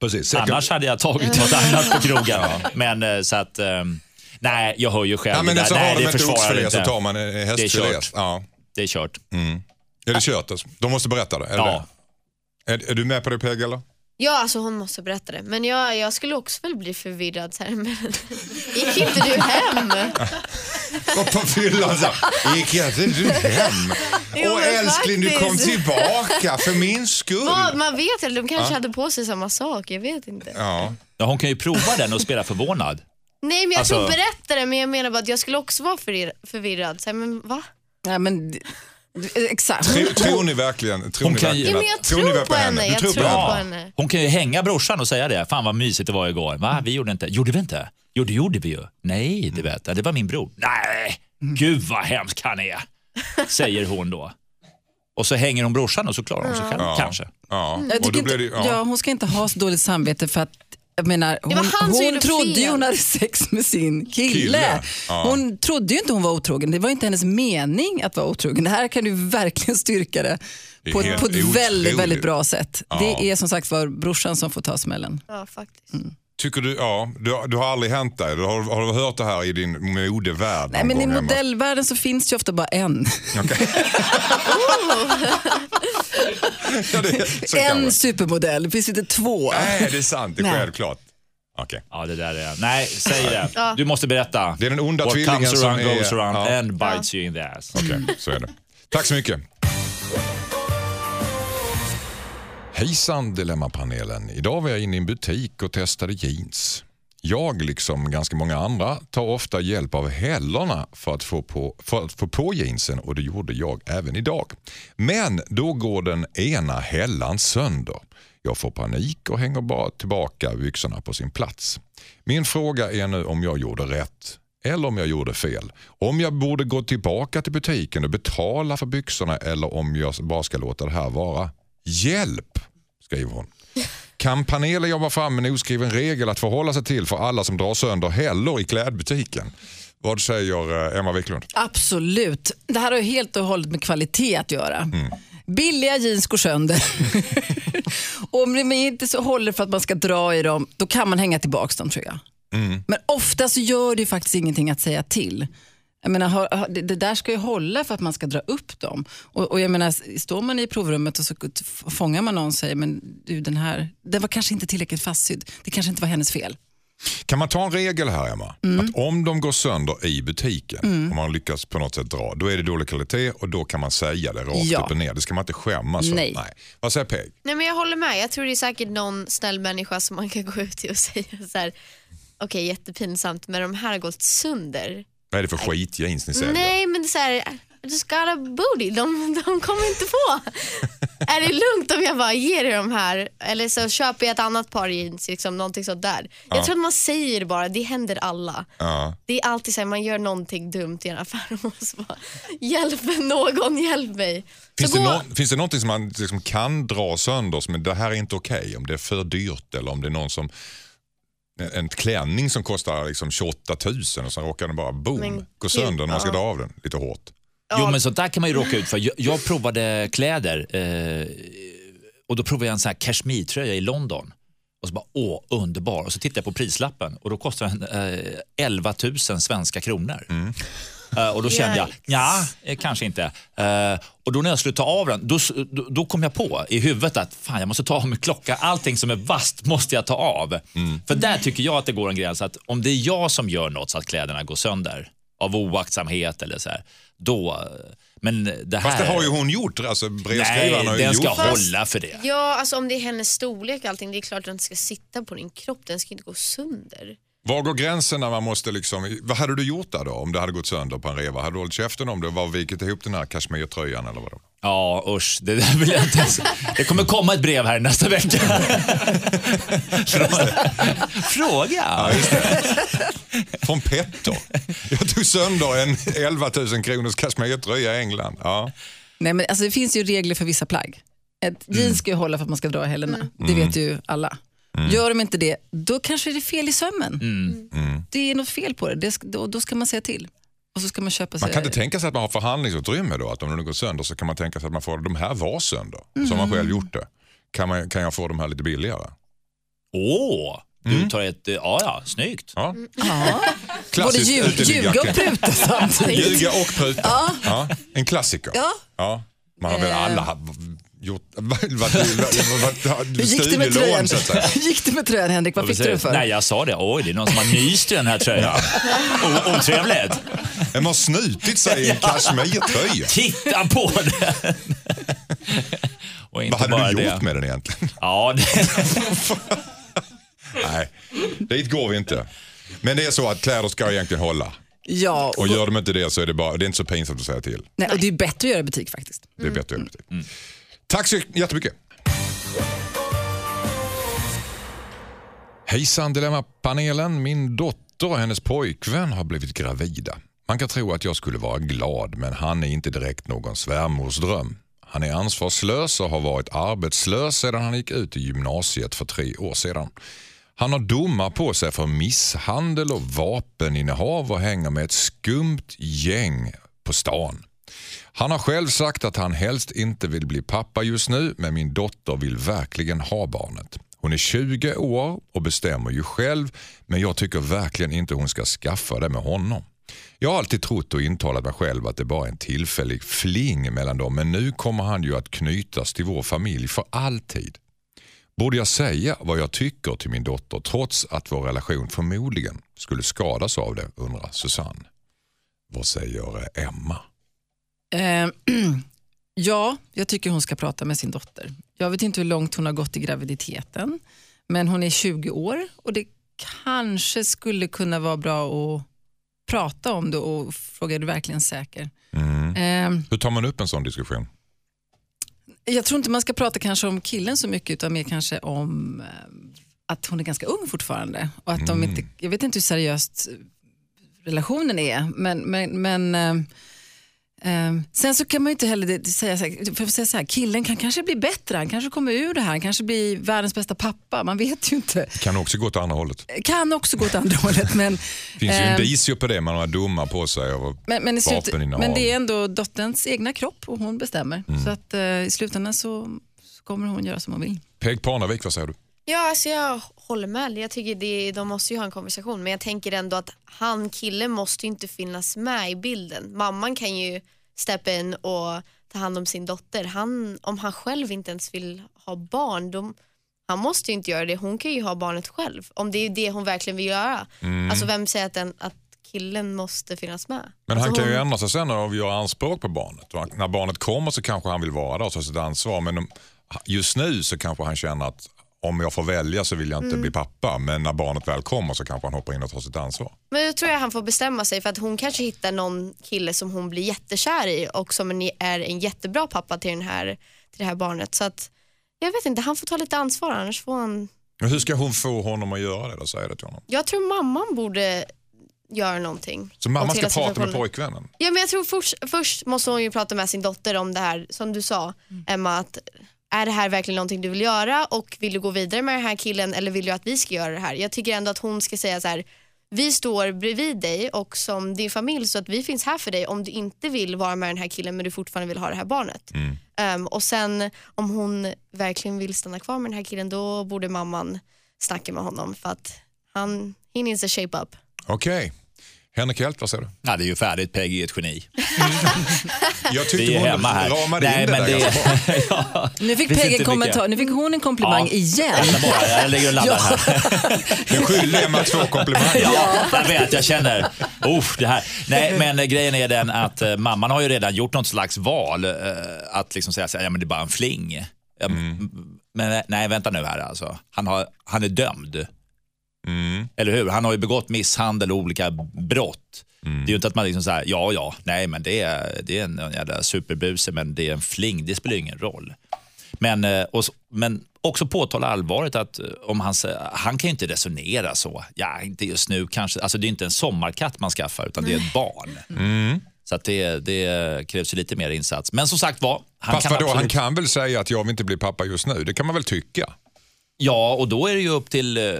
Precis. Säkert- Annars hade jag tagit något annat på krogen. Men eh, så att, eh, nej jag hör ju själv. Ja, men det där. har nej, de det inte oxfilé så tar man eh, hästfilé. kört. Ja. Det är kört. Är det kört? Alltså? De måste berätta det? Är, Ja. det? Är, är du med på det Peg eller? Ja, alltså hon måste berätta det. Men jag, jag skulle också väl bli förvirrad så här, men gick inte du hem? Och på fyllan så här, gick inte du hem? Jo, Och men älskling du kom faktiskt. tillbaka för min skull. Vad, man vet inte, de kanske hade på sig samma sak, jag vet inte. Ja. Ja, hon kan ju prova den och spela förvånad. Nej men jag Alltså- tror berätta det, men jag menar bara att jag skulle också vara förvirrad. förvirrad. Så här, men va? Nej, men, exakt. Tror, tror ni verkligen, tror Hon ni kan ju- verkligen Ja, men jag att- tror ni tror väl på henne, jag tror tror på henne? på Ja. henne. Hon kan ju hänga brorsan och säga det. Fan vad mysigt det var igår. Va? Vi gjorde inte. Gjorde vi inte? Jo, det gjorde vi ju. Nej, det vet jag. Det var min bror. Nej, gud vad hemsk han är. Säger hon då. Och så hänger hon brorsan och så klarar hon sig själv. Ja. Kanske. Ja. Jag Och tycker då blir det, inte, ja. ja. hon ska inte ha så dåligt samvete för att jag menar, hon, hon trodde ju hon hade sex med sin kille. Kille, ja. Hon trodde ju inte hon var otrogen. Det var inte hennes mening att vara otrogen. Det här kan du verkligen styrka det på, helt på ett väldigt, väldigt bra sätt. Det är som sagt var brorsan som får ta smällen. Ja, faktiskt. Tycker du, ja, du, du har aldrig hänt dig? Du har, har du hört det här i din modevärld? Nej, men I hemma? modellvärlden så finns det ju ofta bara en. Okej. ja, det, en supermodell, det finns inte två. Nej, det är sant. Det är Nej. självklart. Okej. Ja, det där är... Nej, säg det. Ja. Du måste berätta. Det är den onda What tvillingen comes som around är- goes around ja. and bites you in the ass. Okej, så är det. Tack så mycket. Hejsan Dilemmapanelen. Idag var jag inne i en butik och testade jeans. Jag, liksom ganska många andra, tar ofta hjälp av hällorna för att, få på, för att få på jeansen och det gjorde jag även idag. Men då går den ena hällan sönder. Jag får panik och hänger bara tillbaka byxorna på sin plats. Min fråga är nu om jag gjorde rätt eller om jag gjorde fel. Om jag borde gå tillbaka till butiken och betala för byxorna eller om jag bara ska låta det här vara. Hjälp, skriver hon. Kan panelen jobba fram en oskriven regel att förhålla sig till för alla som drar sönder hällor i klädbutiken? Vad säger eh, Emma Wiklund? Absolut. Det här har helt och hållet med kvalitet att göra. Billiga jeans går sönder. om de inte så håller för att man ska dra i dem, då kan man hänga tillbaka dem tror jag. Men ofta så gör det faktiskt ingenting att säga till. Jag menar, har- har- det, det där ska ju hålla för att man ska dra upp dem. Och, och jag menar, står man i provrummet och så fångar man någon och säger men du den här, den var kanske inte tillräckligt fastsydd. Det kanske inte var hennes fel. Kan man ta en regel här Emma? Att om de går sönder i butiken, om man lyckas på något sätt dra, då är det dålig kvalitet och då kan man säga det rakt Ja. upp och ner. Det ska man inte skämmas för. Nej. Vad säger Peg? Nej men jag håller med, jag tror det är säkert någon snäll människa som man kan gå ut till och säga så här. okej jättepinsamt men de här har gått sönder. Vad är det för skitjeans ni säljer? Nej men det är så här, I just got a booty, de, de kommer inte få. är det lugnt om jag bara ger er de här? Eller så köper jag ett annat par jeans, liksom, någonting sånt där. Jag tror att man säger bara, det händer alla. Ja. Det är alltid så här, man gör någonting dumt i en affär och så bara, hjälp någon, hjälp mig. Finns så det, gå- nå- finns det någonting som man liksom kan dra sönder, som det här är inte okej, om det är för dyrt eller om det är någon som en- klänning som kostar liksom 28 000 och sen råkar den bara boom, Men gå sönder när man ska dra av den lite hårt. Jo, men sånt där kan man ju råka ut för. Jag, jag provade kläder eh, och då provade jag en sån här cashmere-tröja i London. Och så bara, åh, underbar. Och så tittade jag på prislappen och då kostar den eh, 11 000 svenska kronor. Eh, och då kände jag, ja, eh, kanske inte. Eh, och då när jag skulle ta av den, då, då, då kom jag på i huvudet att fan, jag måste ta av mig klockan. Allting som är vasst måste jag ta av. För där tycker jag att det går en gräns att om det är jag som gör något så att kläderna går sönder av oaktsamhet eller så här, då... eh, Men det här... Fast det har ju hon gjort, alltså brevskrivaren Nej, har ju den ska gjort hålla för det. Ja, alltså om det är hennes storlek och allting, det är klart att den ska sitta på din kropp, den ska inte gå sönder. Var går gränsen när man måste liksom, vad hade du gjort där då om det hade gått sönder på en reva? Hade du hållit käften om det bara vikit ihop den här kashmirtröjan eller vadå? Ja, usch. Det där vill jag inte ens... Det kommer komma ett brev här nästa vecka. Fråga. Från Petter. Jag tog sönder en 11 000 kronors kashmirtröja i England. Ja. Nej, men alltså, det finns ju regler för vissa plagg. Ett Mm. jeans ska ju hålla för att man ska dra hälarna. Det vet ju alla. Mm. Gör de inte det, då kanske det är fel i sömmen. Mm. Det är något fel på det, det då, då ska man säga till. Och så ska man köpa sig... Man kan inte tänka sig att man har förhandlingsutrymme då? Att om det går sönder så kan man tänka sig att man får de här var sönder. Som man själv gjort det. Kan, man, kan jag få de här lite billigare? Åh, du tar ett... Ja, ja, snyggt. Ja. Ja. Både Klassiskt ljug, ljuga och pruta samtidigt. Ljuga och pruta. Ja. En klassiker. Ja. Ja. Man har väl Eh. alla ha- gjort, varit, Hur gick det med tröjan? gick det med tröjan Henrik? Vad fick du den för? Nej, jag sa det. Oj, det är någon som har nyst i den här tröjan. O- Otrevligt. Vem har snutit sig i en kashmirtröja? Titta på den! Och inte Vad bara hade du gjort det. med den egentligen? Ja, det... Nej, dit går vi inte. Men det är så att kläder ska egentligen hålla. Ja, och, Och gör de inte det så är det, bara, det är inte så pinsamt att säga till. nej, och det är bättre att göra i butik faktiskt. Det är bättre att göra det. Tack så jättemycket. Hejsan Dilemma-panelen. Min dotter och hennes pojkvän har blivit gravida. Man kan tro att jag skulle vara glad men han är inte direkt någon svärmorsdröm. Han är ansvarslös och har varit arbetslös sedan han gick ut i gymnasiet för tre år sedan. Han har domar på sig för misshandel och vapeninnehav och hänger med ett skumt gäng på stan. Han har själv sagt att han helst inte vill bli pappa just nu men min dotter vill verkligen ha barnet. Hon är 20 år och bestämmer ju själv men jag tycker verkligen inte hon ska skaffa det med honom. Jag har alltid trott och intalat mig själv att det bara är en tillfällig fling mellan dem men nu kommer han ju att knytas till vår familj för alltid. Borde jag säga vad jag tycker till min dotter trots att vår relation förmodligen skulle skadas av det undrar Susanne. Vad säger Emma? Eh, ja, jag tycker hon ska prata med sin dotter. Jag vet inte hur långt hon har gått i graviditeten, men hon är 20 år och det kanske skulle kunna vara bra att prata om det och fråga är du verkligen säker? Mm. Eh, Hur tar man upp en sån diskussion? jag tror inte man ska prata kanske om killen så mycket utan mer kanske om eh, att hon är ganska ung fortfarande. Och att de inte, jag vet inte hur seriöst relationen är men, men, men eh, eh, sen så kan man ju inte heller säga så här, för att säga så här, killen kan kanske bli bättre, han kanske kommer ur det här, han kanske blir världens bästa pappa, man vet ju inte. Kan också gå åt andra hållet. Kan också gå åt andra hållet men, Det finns ju Ehm. indicier på det, man har domar på sig. Och men, men, slut, men det är ändå dotterns egna kropp och hon bestämmer. Så att eh, i slutändan så, så kommer hon göra som hon vill. Peg Parnevik, vad säger du? Ja, alltså jag håller med. Jag tycker det, de måste ju ha en konversation. Men jag tänker ändå att han, killen, måste ju inte finnas med i bilden. Mamman kan ju steppa in och ta hand om sin dotter. Han, om han själv inte ens vill ha barn, de, han måste ju inte göra det. Hon kan ju ha barnet själv. Om det är det hon verkligen vill göra. Alltså vem säger att, den, att killen måste finnas med? Men alltså han kan ju hon, ändra sig sen och göra anspråk på barnet. Och när barnet kommer så kanske han vill vara där och ta sitt ansvar. Men just nu så kanske han känner att om jag får välja så vill jag inte bli pappa. Men när barnet väl kommer så kanske han hoppar in och tar sitt ansvar. Men då tror jag han får bestämma sig för att hon kanske hittar någon kille som hon blir jättekär i och som är en jättebra pappa till, den här, till det här barnet. Så att, jag vet inte, han får ta lite ansvar annars får han... Men hur ska hon få honom att göra det då? Säger det till honom. Jag tror mamman borde göra någonting. Så mamma åt ska prata med pojkvännen? Ja, men jag tror först, först måste hon ju prata med sin dotter om det här, som du sa Emma, att är det här verkligen någonting du vill göra och vill du gå vidare med den här killen eller vill du att vi ska göra det här? Jag tycker ändå att hon ska säga så här, vi står bredvid dig och som din familj så att vi finns här för dig om du inte vill vara med den här killen men du fortfarande vill ha det här barnet. Ehm, och sen om hon verkligen vill stanna kvar med den här killen då borde mamman snacka med honom för att han, he needs to shape up. Okej. Henrik Hjelt, vad säger du? Ja, det är ju färdigt, Peggy är ett geni. Jag tyckte hon hemma här. ramade in det där ganska bra. ja, Nu fick Peggy en kommentar. Nu fick hon en komplimang Ja. igen. Bara, jag ligger och laddar här. Du skyller Emma två komplimanger. Ja, jag vet, jag känner, uff, det här. Nej, men eh, grejen är den att eh, mamman har ju redan gjort något slags val. Eh, att liksom säga så här, ja men det är bara en fling. Ja, Men nej, vänta nu här alltså. Han, har, han är dömd. Eller hur? Han har ju begått misshandel och olika brott. Det är ju inte att man liksom säger ja, ja, nej, men det är, det är en, en jävla superbuse, men det är en fling. Det spelar ju ingen roll. Men, eh, och, men också påtala allvaret att eh, om han, han kan ju inte resonera så. Ja, inte just nu kanske. Alltså det är inte en sommarkatt man skaffar utan det är ett barn. Så att det, det krävs ju lite mer insats. Men som sagt var, han Fast kan vadå, han absolut- kan väl säga att jag vill inte bli pappa just nu. Det kan man väl tycka. Ja, och då är det ju upp till... eh,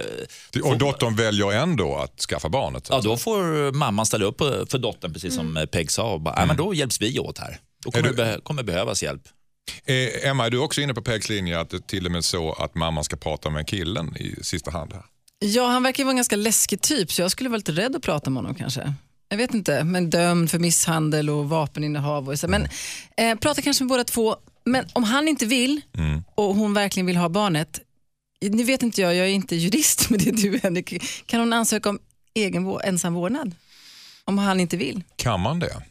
Och dottern väljer ändå att skaffa barnet. Ja, då får mamman ställa upp eh, för dottern precis som eh, Peg sa. Och bara, "Ja, men då hjälps vi åt här. Då kommer, det du- be- kommer behövas hjälp. Eh, Emma, är du också inne på Pegs linje att det till och med så att mamman ska prata med killen i sista hand? här? Ja, han verkar vara en ganska läskig typ så jag skulle vara lite rädd att prata med honom kanske. Jag vet inte, men dömd för misshandel och vapeninnehav. Och så. Men eh, prata kanske med båda två. Men om han inte vill och hon verkligen vill ha barnet. Nu vet inte jag, jag är inte jurist men det är du Henrik. Kan hon ansöka om egen ensam vårdnad? Om han inte vill? Kan man det?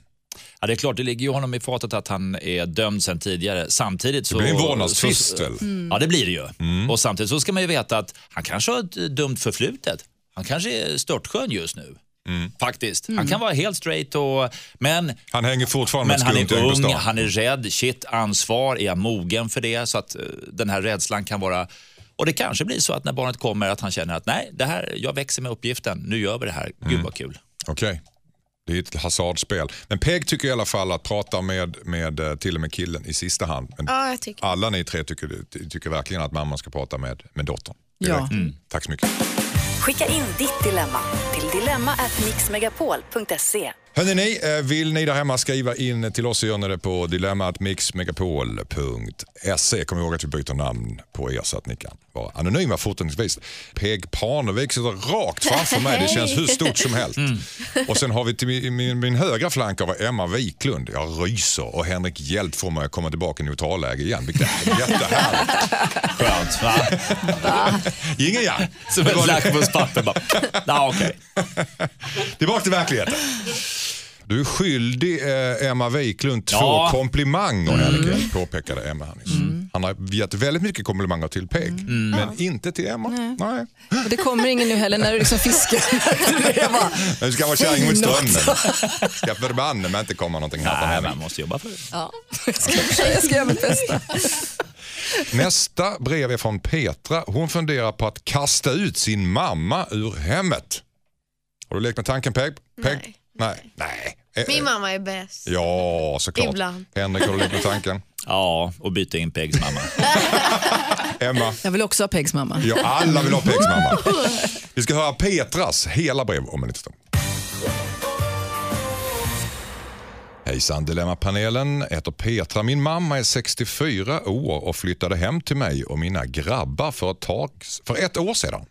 Ja, det är klart, det ligger ju honom i fatet att han är dömd sedan tidigare. Samtidigt så... Det blir en vårdnadstvist väl? Ja, det blir det ju. Och samtidigt så ska man ju veta att han kanske har ett eh, dumt förflutet. Han kanske är störtskön just nu. Faktiskt. Han kan vara helt straight och... Men, Han hänger fortfarande men med han ett skumt är ung, han är rädd. Shit, ansvar. Är jag mogen för det? Så att eh, den här rädslan kan vara... Och det kanske blir så att när barnet kommer att han känner att nej, det här, jag växer med uppgiften. Nu gör vi det här. Gud vad kul. Okej. Det är ett hasardspel. Men Peg tycker i alla fall att prata med, med eh, till och med killen i sista hand. Men Ja, jag tycker alla ni tre tycker, tycker verkligen att mamman ska prata med, med dottern. Ja. Direkt. Tack så mycket. Skicka in ditt dilemma till dilemma@mixmegapol.se. Hörrni, ni, eh, vill ni där hemma skriva in till oss så gör ni det på dilemmatmixmegapol.se. Kom ihåg att vi byter namn på er så att ni kan vara anonyma fortsättningsvis. Peg Parnevik sitter rakt framför mig. Det känns hur stort som helst. Och sen har vi till min, min, min högra flank av Emma Wiklund. Jag ryser och Henrik Hjelt får mig att komma tillbaka i neutralläge igen. Vilket är jättehärligt. Skönt. Va? Ingen ja. Som ett lackmuspapper bara. Ja, okej. Tillbaka till verkligheten. Du är skyldig eh, Emma Wiklund två Ja. komplimanger, Henrik, påpekade Emma här nyss. Han har gett väldigt mycket komplimanger till Peg, men inte till Emma. Nej. Och det kommer ingen nu heller när du liksom fiskar. Nu ska vara kärring mot strömmen. Ska förbanne mig inte komma någonting här Nej, man måste jobba för det. ja. jag, ska, jag ska göra mitt bästa. Nästa brev är från Petra. Hon funderar på att kasta ut sin mamma ur hemmet. Har du lekt med tanken Peg? Peg? Nej. Nej. Nej. Eh, Min eh, mamma är bäst. Ja, såklart. Ibland. Henrik, har du lekt med tanken? Ja, och byta in Pegs mamma. Emma? Jag vill också ha Pegs mamma. Ja, alla vill ha Pegs mamma. Vi ska höra Petras hela brev om en liten stund. Hejsan Dilemmapanelen, heter Petra. Min mamma är 64 år och flyttade hem till mig och mina grabbar för ett, tag, för ett år sedan.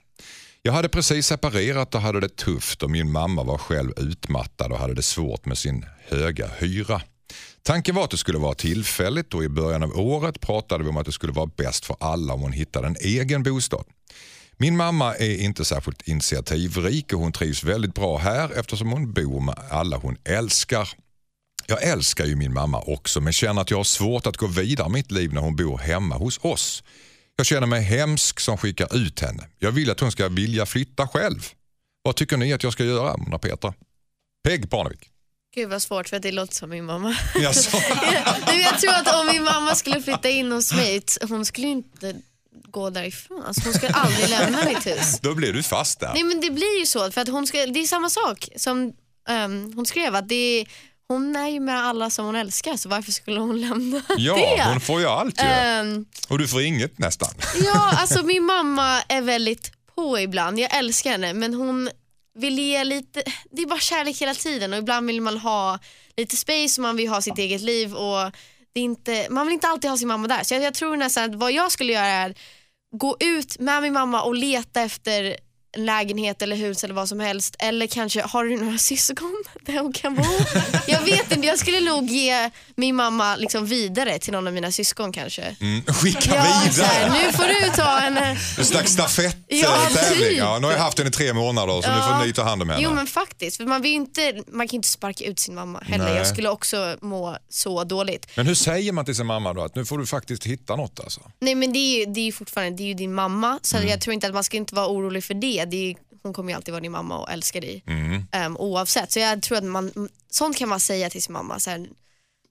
Jag hade precis separerat och hade det tufft och min mamma var själv utmattad och hade det svårt med sin höga hyra. Tanken var att det skulle vara tillfälligt och i början av året pratade vi om att det skulle vara bäst för alla om hon hittade en egen bostad. Min mamma är inte särskilt initiativrik och hon trivs väldigt bra här eftersom hon bor med alla hon älskar. Jag älskar ju min mamma också men känner att jag har svårt att gå vidare i mitt liv när hon bor hemma hos oss. Jag känner mig hemsk som skickar ut henne. Jag vill att hon ska vilja flytta själv. Vad tycker ni att jag ska göra, undrar Petra? Peg Parnevik. Gud vad svårt för det låter som min mamma. Jaså? Du, jag tror att om min mamma skulle flytta in hos mig, hon skulle inte gå därifrån. Alltså, hon skulle aldrig lämna mitt hus. Då blir du fast där. Nej men det blir ju så, för att hon ska, det är samma sak som ehm, hon skrev att det är, hon är ju med alla som hon älskar så varför skulle hon lämna Ja, det? hon får ju allt ju. Ehm, Och du får inget nästan. ja, alltså min mamma är väldigt på ibland. Jag älskar henne men hon vill ge lite, det är bara kärlek hela tiden och ibland vill man ha lite space och man vill ha sitt eget liv och det är inte, man vill inte alltid ha sin mamma där. Så jag, jag tror nästan att vad jag skulle göra är gå ut med min mamma och leta efter lägenhet eller hus eller vad som helst. Eller kanske, har du några syskon där hon kan bo? Jag vet inte, jag skulle nog ge min mamma liksom vidare till någon av mina syskon kanske. Mm, skicka Ja, så här, vidare. nu får du ta en... En slags Ja, stafetttävling. typ. Ja, nu har jag haft henne i tre månader så nu får ni ta hand om henne. Jo men faktiskt, för man, vill inte, man kan ju inte sparka ut sin mamma heller. Nej. Jag skulle också må så dåligt. Men hur säger man till sin mamma då att nu får du faktiskt hitta något alltså? Nej men det är ju, det är ju fortfarande det är ju din mamma, så Mm. jag tror inte att man ska inte vara orolig för det. Det är, hon kommer ju alltid vara din mamma och älska dig Mm. um, oavsett. Så jag tror att man, sånt kan man säga till sin mamma. Så här,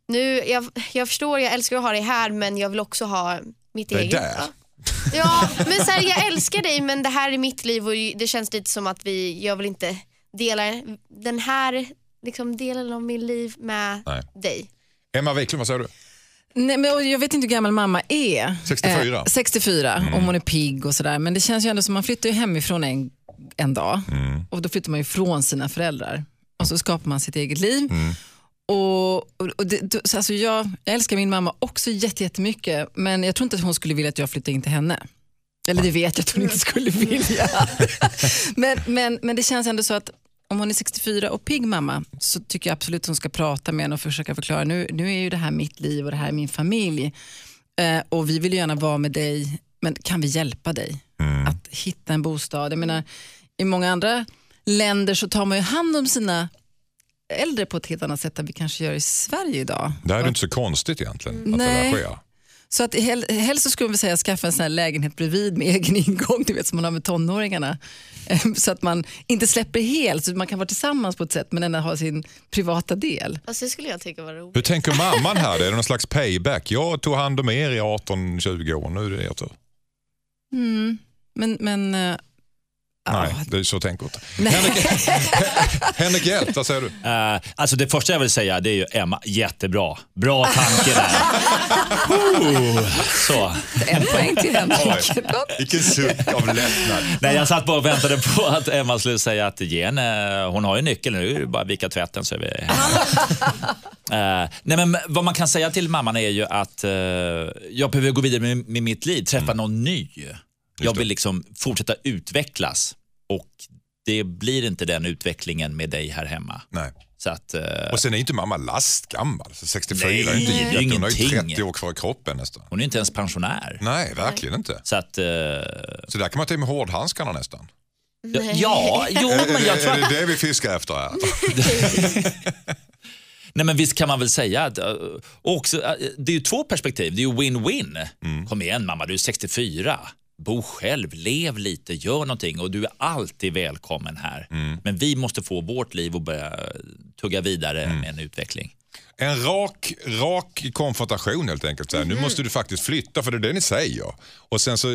nu, jag, jag förstår, jag älskar att ha dig här men jag vill också ha mitt Det eget. där. Ja. Ja, men så här, jag älskar dig men det här är mitt liv och det känns lite som att vi, jag vill inte dela den här liksom, delen av mitt liv med Nej. dig. Emma Wiklund, vad säger du? Nej, men jag vet inte hur gammal mamma är. 64. Eh, 64, om hon är pigg och sådär. Men det känns ju ändå som man flyttar ju hemifrån en, en dag och då flyttar man ju från sina föräldrar. Och så skapar man sitt eget liv. Och, och, och det, så alltså jag, jag älskar min mamma också jätte- jättemycket men jag tror inte att hon skulle vilja att jag flyttade in till henne. Eller det vet jag att hon inte skulle vilja. men, men, men det känns ändå så att om hon är 64 och pigg mamma så tycker jag absolut att hon ska prata med henne och försöka förklara nu, nu är ju det här mitt liv och det här är min familj. Eh, och vi vill gärna vara med dig, men kan vi hjälpa dig att hitta en bostad? Jag menar, I många andra länder så tar man ju hand om sina äldre på ett helt annat sätt än vi kanske gör i Sverige idag. Det här är inte så konstigt egentligen att Nej. det där sker. Så att hel, helst så skulle vi säga skaffa en sån här lägenhet bredvid med egen ingång, du vet som man har med tonåringarna. Eh, Så att man inte släpper helt, så man kan vara tillsammans på ett sätt men ändå ha sin privata del. Alltså, det skulle jag tycka var roligt. Hur tänker mamman här? Är det någon slags payback? Jag tog hand om er i 18-20 år, nu är det er tur. Mm. Men, men eh, Nej, det är så tänker jag inte. nej. Henrik, Henrik Hjelt, vad säger du? Eh, alltså det första jag vill säga det är ju Emma, jättebra. Bra tanke där. Oh, så. en poäng till Henrik. Oj. Vilken suck av lättnad. Nej, jag satt bara och väntade på att Emma skulle säga att ge henne, hon har ju nyckeln, nu är det bara att vika tvätten så är vi. Eh, nej, men vad man kan säga till mamman är ju att eh, jag behöver gå vidare med, med mitt liv, träffa någon ny. Jag vill liksom fortsätta utvecklas och det blir inte den utvecklingen med dig här hemma. Nej. Så att, eh, Och sen är inte mamma lastgammal. Så 64 Nej, är inte det är jätte, hon har ju ingenting. 30 år kvar i kroppen nästan. hon är inte ens pensionär. Nej, verkligen inte. Så att, eh, Så där kan man ta med hårdhandskarna nästan. ja, ja, jo, men jag tror är att det det vi fiskar efter här? Nej, men visst kan man väl säga att eh, också, det är ju två perspektiv. Det är ju win-win. Kom igen mamma, du är 64. Bo själv, lev lite, gör någonting och du är alltid välkommen här. Men vi måste få vårt liv att börja tugga vidare med en utveckling. En rak, rak konfrontation helt enkelt. Så här, Nu måste du faktiskt flytta för det är det ni säger. Och sen så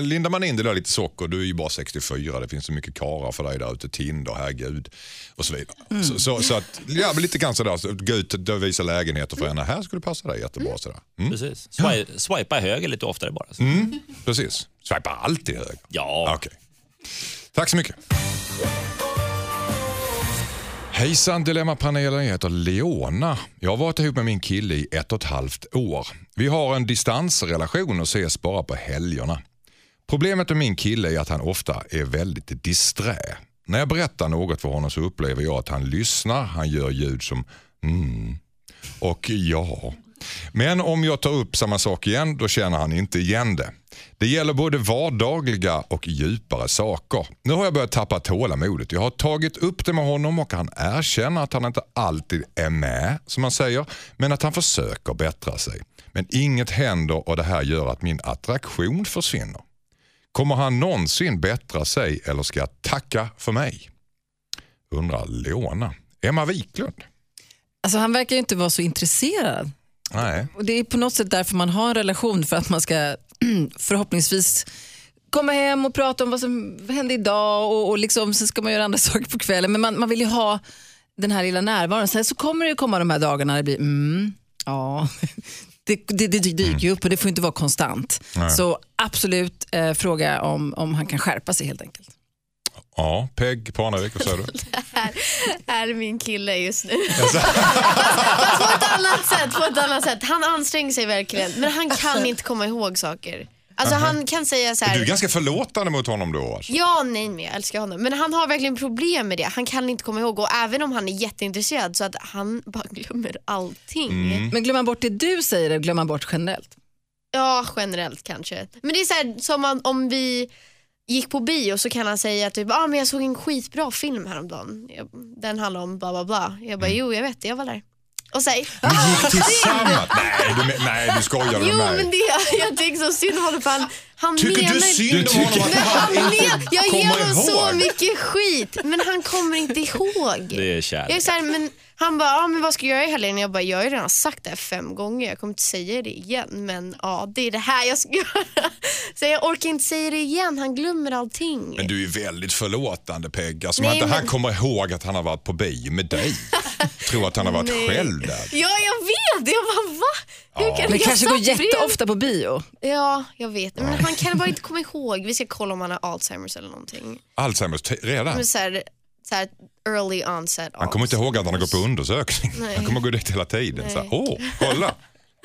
lindar man in det där lite socker. Du är ju bara 64, det finns så mycket karar för dig där ute. Tinder, herregud. Och så vidare. Så, så, så att, ja, lite grann sådär, så, gå ut och visa lägenheter för henne. Här skulle passa dig jättebra. Sådär. Mm. Precis. Swi swipa höger lite oftare bara. Så. Precis. Swipa alltid höger. Ja. Okej. Tack så mycket. Hejsan Dilemmapanelen, jag heter Leona. Jag har varit ihop med min kille i ett och ett halvt år. Vi har en distansrelation och ses bara på helgerna. Problemet med min kille är att han ofta är väldigt disträ. När jag berättar något för honom så upplever jag att han lyssnar, han gör ljud som mm och ja. Men om jag tar upp samma sak igen, då känner han inte igen det. Det gäller både vardagliga och djupare saker. Nu har jag börjat tappa tålamodet. Jag har tagit upp det med honom och han erkänner att han inte alltid är med, som man säger, men att han försöker bättra sig. Men inget händer och det här gör att min attraktion försvinner. Kommer han någonsin bättra sig eller ska jag tacka för mig? Undrar Leona. Emma Wiklund. Alltså, han verkar inte vara så intresserad. Nej. Och det är på något sätt därför man har en relation, för att man ska förhoppningsvis komma hem och prata om vad som hände idag och, och liksom, sen ska man göra andra saker på kvällen. Men man, man vill ju ha den här lilla närvaron. Sen så kommer det ju komma de här dagarna det blir, mm, ja, det, det, det dyker ju upp och det får inte vara konstant. Så absolut eh, fråga om, om han kan skärpa sig helt enkelt. Ja, Peg Parnevik, vad säger du? är min kille just nu. På ett annat sätt, på ett annat sätt. Han anstränger sig verkligen men han kan inte komma ihåg saker. Alltså han kan säga så här. Du är ganska förlåtande mot honom då alltså. Ja, nej, men jag älskar honom. Men han har verkligen problem med det. Han kan inte komma ihåg och även om han är jätteintresserad så att han bara glömmer allting. Men glömmer man bort det du säger eller glömmer man bort generellt? Ja, generellt kanske. Men det är så här, som om, om vi gick på bio så kan han säga typ, ah, men jag såg en skitbra film häromdagen. Jag, den handlar om bla bla bla. Jag bara, jo jag vet det, jag var där. Och säg, Ni gick tillsammans? Nej, du, nej, du skojar med jo mig. men det, jag tycker så synd om honom för han, han Tycker menar du synd om honom att Men han men, jag ger honom så mycket skit men han kommer inte ihåg. Det är kärlek. Jag är så här, men han bara, ah, men vad ska jag göra i helgen? Jag bara, jag har ju redan sagt det här fem gånger, jag kommer inte säga det igen. Men ja, det är det här jag ska göra. Så jag orkar inte säga det igen, han glömmer allting. Men du är väldigt förlåtande Peg. Alltså, Nej, inte men- han kommer ihåg att han har varit på bio med dig. Tror att han har varit Nej. själv där. Ja, jag vet. Jag bara, va? Hur kan Men kanske går jätteofta på bio. Ja, jag vet. Men han kan bara inte komma ihåg. Vi ska kolla om han har Alzheimers eller någonting. Alzheimers redan. Men så här, så här early onset Han kommer inte ihåg att han har gått på undersökning. Nej. Han kommer gå dit hela tiden. Så här. Åh, kolla!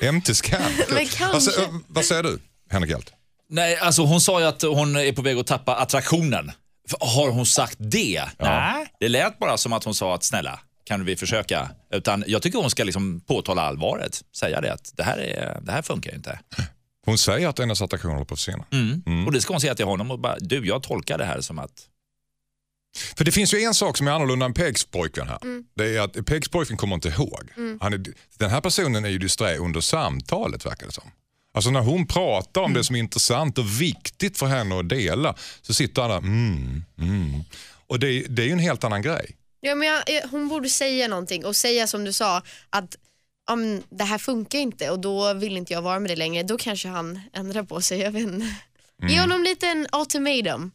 MT-scan. Men Vad, kanske- sä- vad säger du, Henrik Hjelt? Nej, alltså hon sa ju att hon är på väg att tappa attraktionen. Har hon sagt det? Nej, det lät bara som att hon sa att snälla, kan vi försöka? Utan jag tycker hon ska liksom påtala allvaret. Säga det att det här, är, det här funkar ju inte. Hon säger att hennes attraktion håller på att försvinna. Mm. Och det ska hon säga till honom och bara, du jag tolkar det här som att För det finns ju en sak som är annorlunda än Pegs pojkvän här. Mm. Det är att Pegs pojkvän kommer inte ihåg. Han är, den här personen är ju disträ under samtalet verkar det som. Alltså när hon pratar om det som är intressant och viktigt för henne att dela så sitter han där, mm, mm. Och det, det är ju en helt annan grej. Ja, men jag, hon borde säga någonting och säga som du sa att om det här funkar inte och då vill inte jag vara med det längre. Då kanske han ändrar på sig. Jag vet inte. Ge honom lite en ultimatum.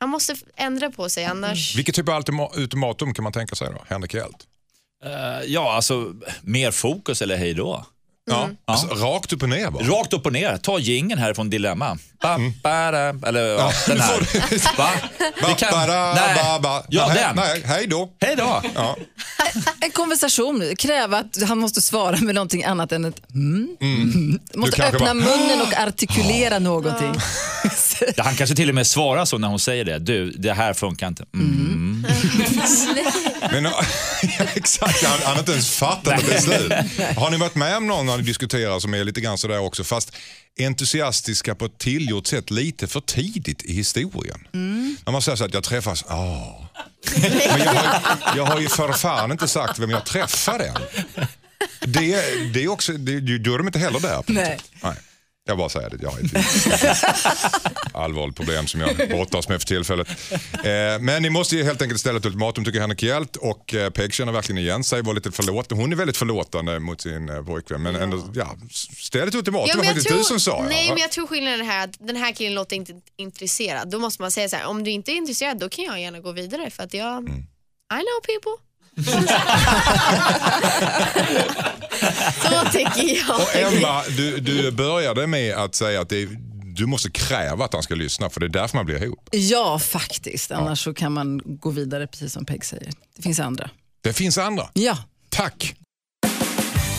Han måste ändra på sig annars. Vilket typ av ultima- ultimatum kan man tänka sig då? Henrik Hjelt? eh, ja, alltså mer fokus eller hej då. Ja. Alltså, rakt upp och ner bara. Rakt upp och ner. Ta jingeln här från Dilemma. Ba, ba, da, eller ja, den här. Va? Vi kan- Ba, ba, nej. ba, ba. Ja, nej, den. Nej, hej då. Hej då. Ja. En konversation, kräva att han måste svara med någonting annat än ett mm. Måste kanske öppna bara- munnen och artikulera någonting. Han kanske till och med svarar så när hon säger det. Du, det här funkar inte. Mm. Men, ja, exakt, han, han har inte ens fattat att det är slut. Har ni varit med om någon när ni diskuterar som är lite grann sådär också, fast entusiastiska på ett tillgjort sätt lite för tidigt i historien? När man säger så att jag träffas, ja. Men jag har, jag har ju för fan inte sagt vem jag träffade än. Det, det är också, det, då är de inte heller där. På något Nej. sätt. Nej. Jag bara säger det, jag har ett allvarligt problem som jag brottas med för tillfället. Eh, men ni måste ju helt enkelt ställa ett ultimatum tycker Henrik Hjelt och eh, Peg känner verkligen igen sig, var lite förlåt. Hon är väldigt förlåtande mot sin eh, pojkvän men ändå, ja, ställ ett ultimatum, det var faktiskt du som sa. nej, ja. men jag tror skillnaden är här att den här killen låter inte intresserad. Då måste man säga så här, om du inte är intresserad då kan jag gärna gå vidare för att jag, Mm. I know people. Så tänker jag. Och Emma, du, du började med att säga att det, du måste kräva att han ska lyssna för det är därför man blir ihop. Ja, faktiskt. Annars så kan man gå vidare, precis som Peg säger. Det finns andra. Det finns andra. Ja. Tack!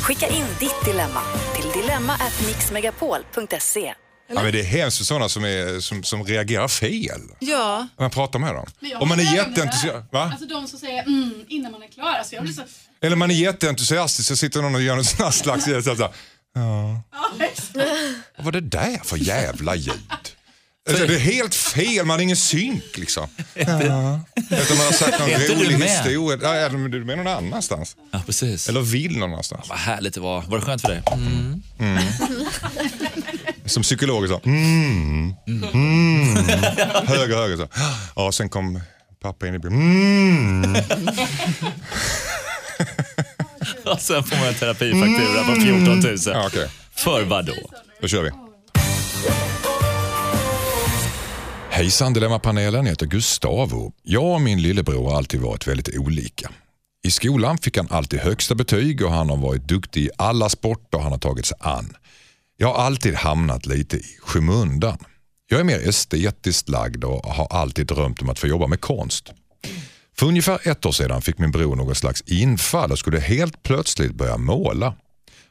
Skicka in ditt dilemma till dilemma@mixmegapol.se. Ja, men det är hemskt för sådana som, är, som, som reagerar fel Ja. när man pratar med dem. Om man är jätteentusiastisk. Va? Alltså de som säger mm innan man är klar. Alltså jag blir så... Eller man är jätteentusiastisk så sitter någon och gör en sån här slags ljud. Så här, Ja, vad var det där för jävla ljud? Alltså, det är helt fel, man har ingen synk liksom. Ja. Utan man har sagt någon Är rolig historia. Ja, är du med någon annanstans? Ja, precis. Eller vill någon annanstans? Vad härligt det var. Var det skönt för dig? Mm. Som psykolog så. Mm. Mm. Höger, höger så. Ja, sen kom pappa in i bilden. Mm. Och sen får man en terapifaktura på 14 000. Ja, okej. För vad då? Då kör vi. Hejsan Dilemmapanelen, jag heter Gustavo. Jag och min lillebror har alltid varit väldigt olika. I skolan fick han alltid högsta betyg och han har varit duktig i alla sporter han har tagit sig an. Jag har alltid hamnat lite i skymundan. Jag är mer estetiskt lagd och har alltid drömt om att få jobba med konst. För ungefär ett år sedan fick min bror något slags infall och skulle helt plötsligt börja måla.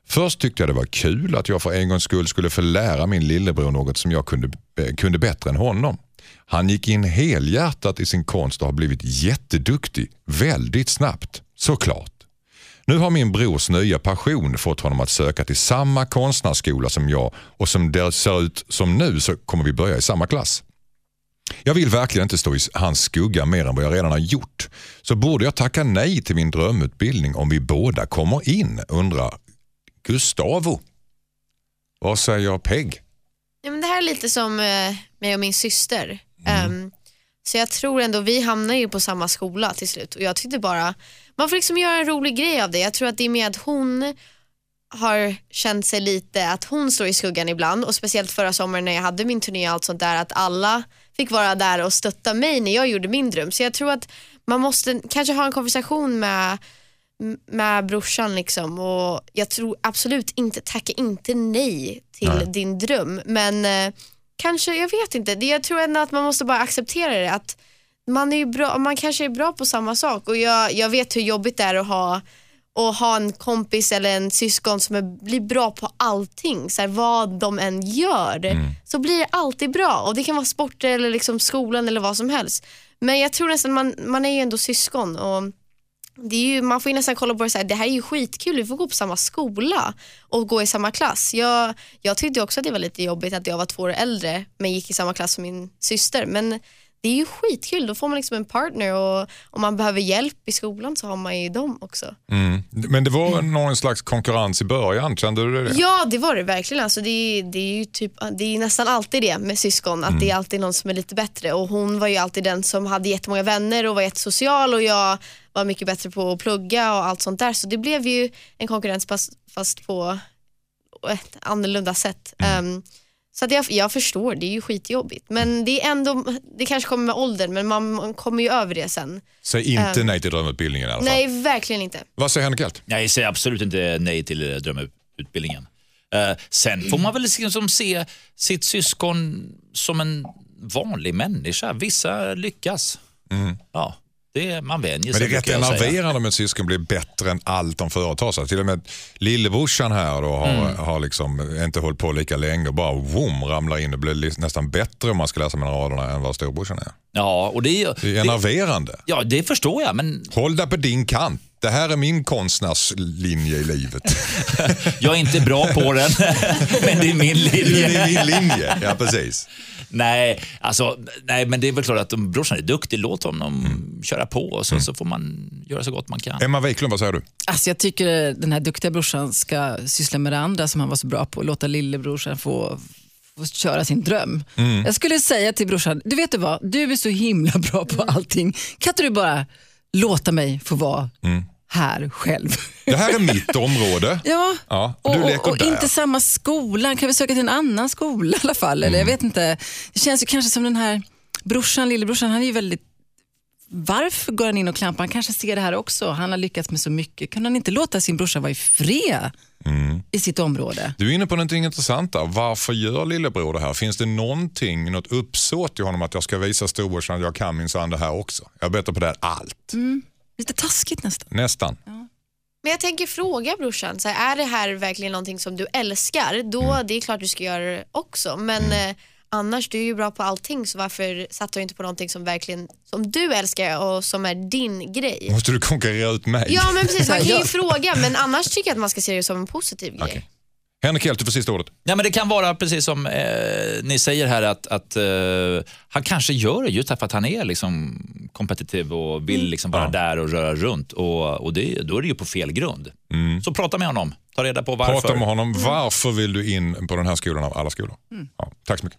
Först tyckte jag det var kul att jag för en gångs skull skulle få lära min lillebror något som jag kunde, eh, kunde bättre än honom. Han gick in helhjärtat i sin konst och har blivit jätteduktig väldigt snabbt, såklart. Nu har min brors nya passion fått honom att söka till samma konstnärsskola som jag och som det ser ut som nu så kommer vi börja i samma klass. Jag vill verkligen inte stå i hans skugga mer än vad jag redan har gjort. Så borde jag tacka nej till min drömutbildning om vi båda kommer in, undrar Gustavo. Vad säger Peg? Ja, men det här är lite som eh, mig och min syster. Ehm, så jag tror ändå, vi hamnar ju på samma skola till slut och jag tyckte bara, man får liksom göra en rolig grej av det. Jag tror att det är med att hon har känt sig lite att hon står i skuggan ibland och speciellt förra sommaren när jag hade min turné och allt sånt där att alla fick vara där och stötta mig när jag gjorde min dröm. Så jag tror att man måste kanske ha en konversation med med brorsan liksom och jag tror absolut inte, tacka inte nej till Nej. din dröm men eh, kanske, jag vet inte, jag tror ändå att man måste bara acceptera det att man, är ju bra, man kanske är bra på samma sak och jag, jag vet hur jobbigt det är att ha, att ha en kompis eller en syskon som är, blir bra på allting, så här, vad de än gör så blir det alltid bra och det kan vara sporter eller liksom skolan eller vad som helst. Men jag tror nästan man, man är ju ändå syskon och det är ju, man får ju nästan kolla på det så här, det här är ju skitkul, vi får gå på samma skola och gå i samma klass. Jag, jag tyckte också att det var lite jobbigt att jag var två år äldre men gick i samma klass som min syster. Men det är ju skitkul, då får man liksom en partner och om man behöver hjälp i skolan så har man ju dem också. Men det var någon slags konkurrens i början, kände du det? Ja det var det verkligen. Alltså, det, är, det, är ju typ, det är nästan alltid det med syskon, att det är alltid någon som är lite bättre. Och Hon var ju alltid den som hade jättemånga vänner och var jättesocial och jag var mycket bättre på att plugga och allt sånt där. Så det blev ju en konkurrens fast, fast på ett annorlunda sätt. Ehm, så att jag, jag förstår, det är ju skitjobbigt. Men det är ändå, det kanske kommer med åldern men man, man kommer ju över det sen. Säg inte nej till drömutbildningen i alla fall. Nej, verkligen inte. Vad säger Henrik Hjelt? Jag säger absolut inte nej till eh, drömutbildningen. Eh, sen får man väl liksom se sitt syskon som en vanlig människa. Vissa lyckas. Ja, det, man vänjer Men det sig. är rätt enerverande om ett syskon blir bättre än allt de företar sig. Till och med lillebrorsan här då har, Mm. har liksom inte hållit på lika länge och bara boom, ramlar in och blir li- nästan bättre om man ska läsa mellan raderna än vad storebrorsan är. Ja, och det, är- Det är det, enerverande. ja, det förstår jag, men Håll dig på din kant. Det här är min konstnärslinje i livet. jag är inte bra på den. men det är min Det linje. är min linje. Ja, precis. Nej, alltså, nej, men det är väl klart att om brorsan är duktig, låt honom Mm. köra på och så, så får man göra så gott man kan. Emma Wiklund, vad säger du? Alltså jag tycker den här duktiga brorsan ska syssla med det andra som han var så bra på. Låta lillebrorsan få, få köra sin dröm. Jag skulle säga till brorsan, du vet du vad, du är så himla bra på allting. Kan inte du bara låta mig få vara här själv? Det här är mitt område. Ja, Ja, och och, och, och inte samma skola. Kan vi söka till en annan skola i alla fall? Eller jag vet inte. Det känns ju kanske som den här brorsan, lillebrorsan, han är ju väldigt varför går han in och klampar? Han kanske ser det här också. Han har lyckats med så mycket. Kan han inte låta sin brorsa vara i fred i sitt område? Du är inne på någonting intressant där. Varför gör lillebror det här? Finns det någonting, något uppsåt i honom att jag ska visa storebrorsan att jag kan minsann det här också? Jag är bättre på det här allt. Lite taskigt nästan. Nästan. Men jag tänker fråga brorsan, så här, är det här verkligen någonting som du älskar? Då det är klart du ska göra det också. Men eh, annars, du är ju bra på allting så varför satsar du inte på någonting som verkligen som du älskar och som är din grej? Måste du konkurrera ut mig? Ja men precis, man kan ju Ja. fråga men annars tycker jag att man ska se det som en positiv grej. Okej. Henrik Hjelt, du får sista ordet. Ja, men det kan vara precis som eh, ni säger här att, att eh, han kanske gör det just därför att han är liksom kompetitiv och vill liksom vara där och röra runt. Och, och det, då är det ju på fel grund. Så prata med honom, ta reda på varför. Prata med honom. Varför vill du in på den här skolan av alla skolor? Ja, tack så mycket.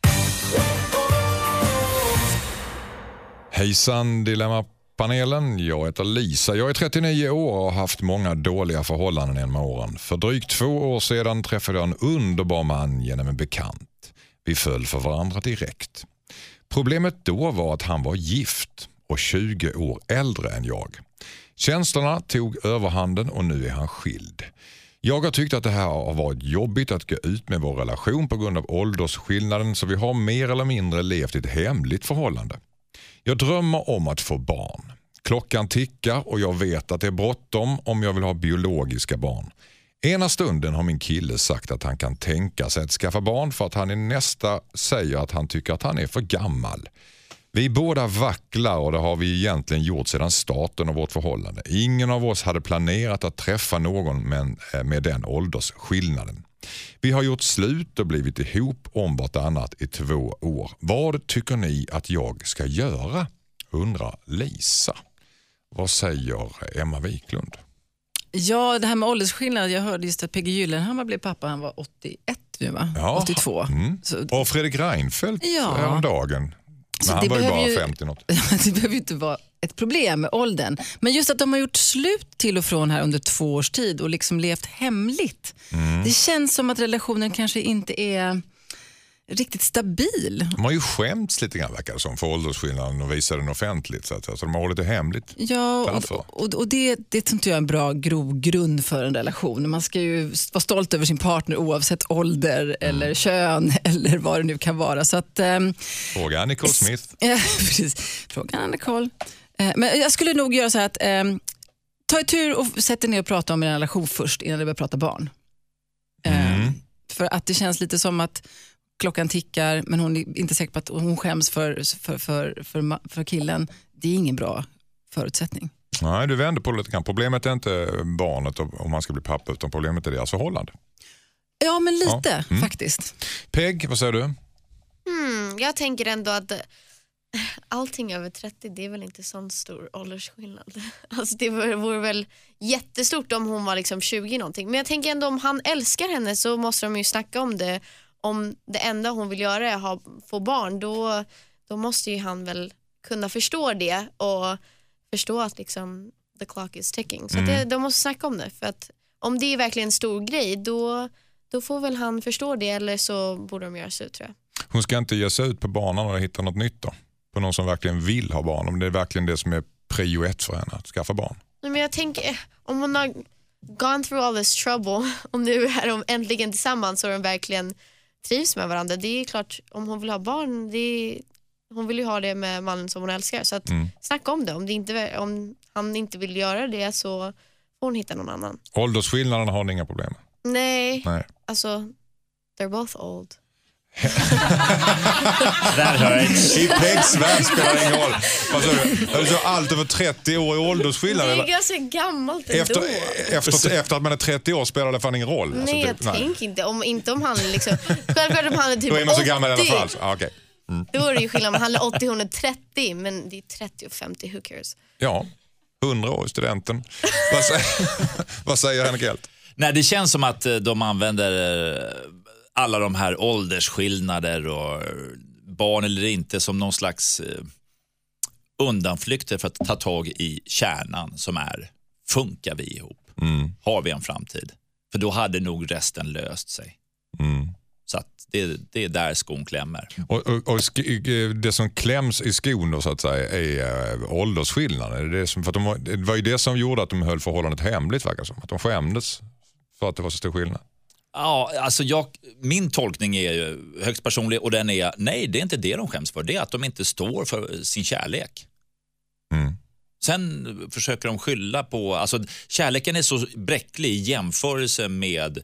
Hejsan Dilemmapanelen. Panelen, Jag heter Lisa. Jag är 39 år och har haft många dåliga förhållanden genom åren. För drygt två år sedan träffade jag en underbar man genom en bekant. Vi föll för varandra direkt. Problemet då var att han var gift och 20 år äldre än jag. Känslorna tog överhanden och nu är han skild. Jag har tyckt att det här har varit jobbigt att gå ut med vår relation på grund av åldersskillnaden så vi har mer eller mindre levt i ett hemligt förhållande. Jag drömmer om att få barn. Klockan tickar och jag vet att det är bråttom om jag vill ha biologiska barn. Ena stunden har min kille sagt att han kan tänka sig att skaffa barn för att han i nästa säger att han tycker att han är för gammal. Vi båda vacklar och det har vi egentligen gjort sedan starten av vårt förhållande. Ingen av oss hade planerat att träffa någon men eh, med den åldersskillnaden. Vi har gjort slut och blivit ihop om vartannat i två år. Vad tycker ni att jag ska göra? undrar Lisa. Vad säger Emma Wiklund? Ja, det här med åldersskillnad. Jag hörde just att Peggy Gyllenhammar blev pappa, han var 81 nu va? Ja. 82. Mm. Och Fredrik Reinfeldt Ja. häromdagen. Men han det var ju bara ju- 50 något. det behöver ju inte vara ett problem med åldern. Men just att de har gjort slut till och från här under två års tid och liksom levt hemligt. Mm. Det känns som att relationen kanske inte är riktigt stabil. De har ju skämts lite grann verkar som för åldersskillnaden och visar den offentligt. Så, att, så de har hållit det hemligt. Ja, Varför? och, och, och det, det tror inte jag är en bra grogrund för en relation. Man ska ju vara stolt över sin partner oavsett ålder Mm. eller kön eller vad det nu kan vara. Så att, ehm, Fråga Nicole Smith. Ja, precis. Frågan är Nicole. Eh, Men jag skulle nog göra så här att ehm, ta i tur och sätt er ner och prata om er relation först innan ni börjar prata barn. Eh, Mm. För att det känns lite som att klockan tickar men hon är inte säker på att hon skäms för, för, för, för, för killen. Det är ingen bra förutsättning. Nej, du vänder på det lite grann. Problemet är inte barnet om man ska bli pappa utan problemet är deras förhållande. Ja, men lite Ja, mm. faktiskt. Peg, vad säger du? Hmm, jag tänker ändå att allting över 30 det är väl inte sån stor åldersskillnad. Alltså det vore, väl jättestort om hon var liksom 20 någonting. Men jag tänker ändå om han älskar henne så måste de ju snacka om det. Om det enda hon vill göra är att ha, få barn då, då måste ju han väl kunna förstå det och förstå att liksom the clock is ticking. Så att det, de måste snacka om det. För att om det är verkligen en stor grej då, då får väl han förstå det eller så borde de göra slut tror jag. Hon ska inte ge sig ut på banan och hitta något nytt då? På någon som verkligen vill ha barn. Om det är verkligen det som är prio ett för henne, att skaffa barn. Men jag tänker, om hon har gone through all this trouble och nu är de äntligen tillsammans och de verkligen trivs med varandra. Det är klart, om hon vill ha barn, det är, hon vill ju ha det med mannen som hon älskar. Så att snacka om det. Om, det inte, om han inte vill göra det så får hon hitta någon annan. Åldersskillnaden har ni inga problem med? Nej, Nej. alltså they're both old. Jag ett I Pegs värld spelar det ingen roll. Vad sa du? Är det så allt över 30 år i åldersskillnad? Det är ganska gammalt ändå. Efter, efter, efter att man är 30 år spelar det fan ingen roll. Alltså, Nej, jag typ, nej. tänker inte. Om, inte om han liksom... Självklart om han är typ Då är man så 80. gammal i alla fall. Ah, okej. Då är det ju skillnad om han är 80 hon är 30 men det är 30 och 50, who cares? Ja, 100 år studenten. vad, säger, vad säger Henrik Hjelt? Nej, det känns som att eh, de använder eh, alla de här åldersskillnader och eh, barn eller inte som någon slags eh, undanflykter för att ta tag i kärnan som är, funkar vi ihop? Har vi en framtid? För då hade nog resten löst sig. Så att det, det är där skon klämmer. Och, och, och det som kläms i skon då, så att säga, är äh, åldersskillnaden. Är det, som, för de, det var ju det som gjorde att de höll förhållandet hemligt, verkar som. Att de skämdes för att det var så stor skillnad. Ja, alltså jag, min tolkning är ju högst personlig och den är, nej det är inte det de skäms för, det är att de inte står för sin kärlek. Mm. Sen försöker de skylla på, alltså kärleken är så bräcklig i jämförelse med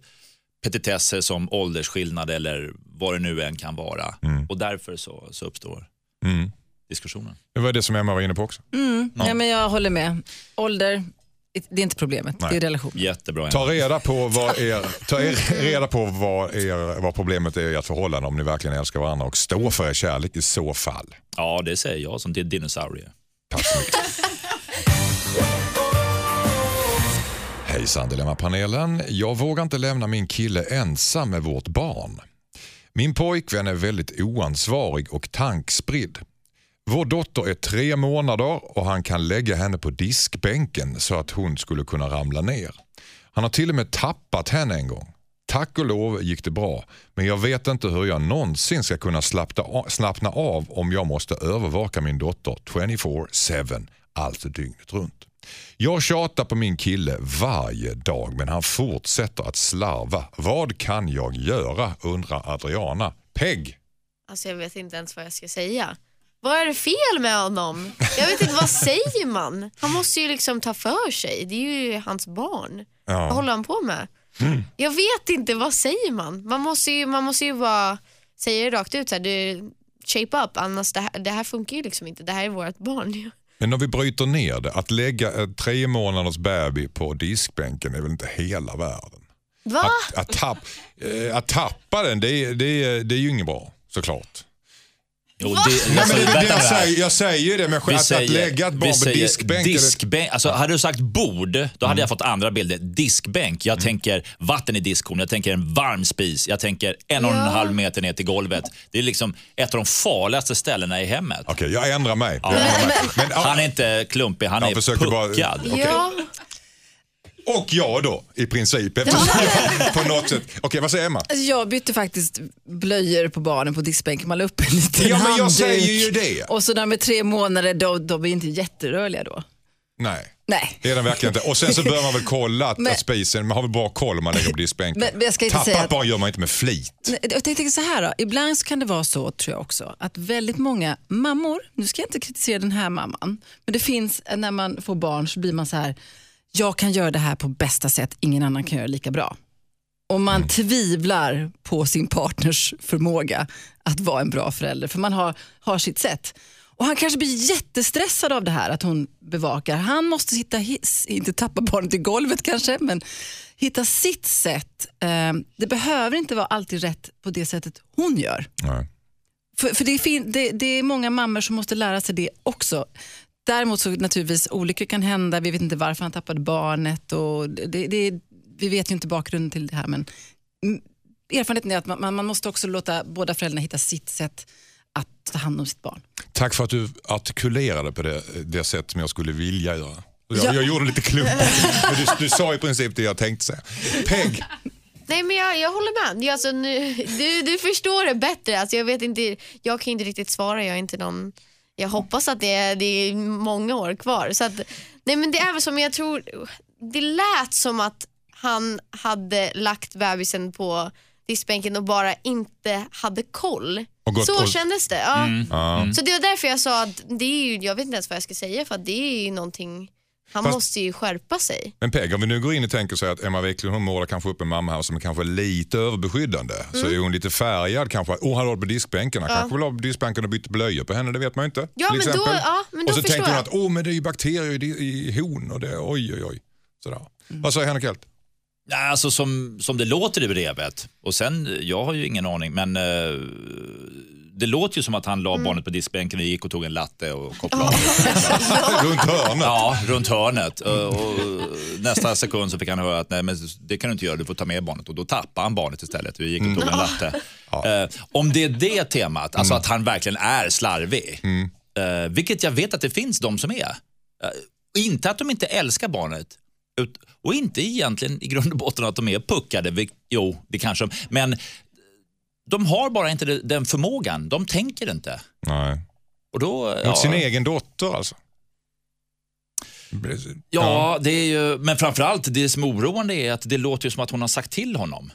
petitesser som åldersskillnad eller vad det nu än kan vara. Och därför så, så uppstår Mm. diskussionen. Det var det som Emma var inne på också. Mm. Ja. men jag håller med. Ålder, det är inte problemet. Det är relation. Jättebra. Ta reda på vad, er, ta er, reda på vad, er, vad problemet är i ert förhållande om ni verkligen älskar varandra och stå för er kärlek i så fall. Ja, det säger jag som till dinosaurie. Tack så mycket. Hejsan Dilemmapanelen. Jag vågar inte lämna min kille ensam med vårt barn. Min pojkvän är väldigt oansvarig och tankspridd. Vår dotter är tre månader och han kan lägga henne på diskbänken så att hon skulle kunna ramla ner. Han har till och med tappat henne en gång. Tack och lov gick det bra, men jag vet inte hur jag någonsin ska kunna slappna av, om jag måste övervaka min dotter 24-7, alltså dygnet runt. Jag tjatar på min kille varje dag men han fortsätter att slarva. Vad kan jag göra undrar Adriana. Peg! Alltså jag vet inte ens vad jag ska säga. Vad är det fel med honom? Jag vet inte, vad säger man? Han måste ju liksom ta för sig. Det är ju hans barn. Ja. Vad håller han på med? Jag vet inte, vad säger man? Man måste ju, man måste ju bara säga det rakt ut. Så här, du, shape up, annars det här, det här funkar ju liksom inte. Det här är vårt barn. Men om vi bryter ner det, att lägga ett tre månaders baby på diskbänken är väl inte hela världen? Va? Att, att, tapp, eh, att tappa den, det, är- det, det är ju inget bra såklart. Jo, det, Nej, alltså, men det, det, jag, säger, jag säger ju det, men att, att lägga ett barn på säger diskbänk. eller- diskbänk. Alltså, hade du sagt bord, då hade jag fått andra bilder. Diskbänk, jag tänker vatten i diskhon, jag tänker en varm spis, jag tänker en och en Ja. halv meter ner till golvet. Det är liksom ett av de farligaste ställena i hemmet. Okej, jag ändrar mig. Ja. Jag ändrar mig. Men, Han är inte klumpig, han Jag är försöker bara- puckad. Okej. Ja. Och jag då, i princip. På något sätt. Okej, vad säger Emma? Alltså, Jag bytte faktiskt blöjor på barnen på diskbänken. Man la upp en liten Ja, men jag handduk. säger ju det. Och så när de är tre månader, då, de är inte jätterörliga då. Nej. Nej. Det är den verkligen inte. Och sen så bör man väl kolla att, Men- att spisen, man har väl bra koll om man lägger på diskbänken. Men- men jag ska inte Tappa säga att- barn gör man inte med flit. Nej, Jag tänker så här då. Ibland så kan det vara så, tror jag också, att väldigt många mammor, nu ska jag inte kritisera den här mamman, men det finns, när man får barn så blir man så här, jag kan göra det här på bästa sätt, ingen annan kan göra det lika bra. Och man tvivlar på sin partners förmåga att vara en bra förälder, för man har, har sitt sätt. Och Han kanske blir jättestressad av det här att hon bevakar. Han måste hitta, his, inte tappa barnet i golvet kanske, men hitta sitt sätt. Eh, Det behöver inte vara alltid rätt på det sättet hon gör. Nej. För, för det, är fin, det, det är många mammor som måste lära sig det också. Däremot så naturligtvis olyckor kan hända, vi vet inte varför han tappade barnet och det, det, vi vet ju inte bakgrunden till det här men erfarenheten är att man, man- man måste också låta båda föräldrarna hitta sitt sätt att ta hand om sitt barn. Tack för att du artikulerade på det, det sätt som jag skulle vilja göra. Jag, Ja. jag gjorde lite klumpigt, men du, du sa i princip det jag tänkte säga. Peg, Nej men jag, jag håller med. Jag, alltså, nu, du, du förstår det bättre. Alltså, jag, vet inte, jag kan inte riktigt svara. Jag är inte någon... Jag hoppas att det är, det är många år kvar. Så att, nej men det är väl som jag tror, det lät som att han hade lagt bebisen på diskbänken och bara inte hade koll. Så och- kändes det. Ja. Ja. Så det var därför jag sa att det är ju, jag vet inte ens vad jag ska säga för att det är ju någonting, han Fast- måste ju skärpa sig. Men Peg, om vi nu går in och tänker sig att Emma Wiklund hon målar kanske upp en mamma här som är kanske lite överbeskyddande. Så är hon lite färgad kanske. Oh, han låg på diskbänken. Han kanske vill ha på diskbänken och bytte blöjor på henne, det vet man ju inte. Ja, till men då- exempel. ja, men då och så tänkte hon jag. att oh, men det är ju bakterier i, i hon och det, oj oj oj. Sådär. Vad säger Henrik Hjelt? Nej, Alltså som, som det låter i brevet, och sen, jag har ju ingen aning, men eh, det låter ju som att han la Mm. barnet på diskbänken och gick och tog en latte och kopplade av. Runt hörnet. Ja, runt hörnet. Och, och nästa sekund så fick han höra att nej, men det kan du inte göra, du får ta med barnet. Och då tappade han barnet istället. Vi gick och tog en latte. Eh, om det är det temat, alltså att han verkligen är slarvig, eh, vilket jag vet att det finns de som är. Eh, inte att de inte älskar barnet, ut, och inte egentligen i grund och botten att de är puckade. Vi, jo, det kanske de, men de har bara inte den förmågan. De tänker inte. Nej. Och då, Mot ja. sin egen dotter alltså. Ja, det är ju, men framförallt det som är oroande är att det låter ju som att hon har sagt till honom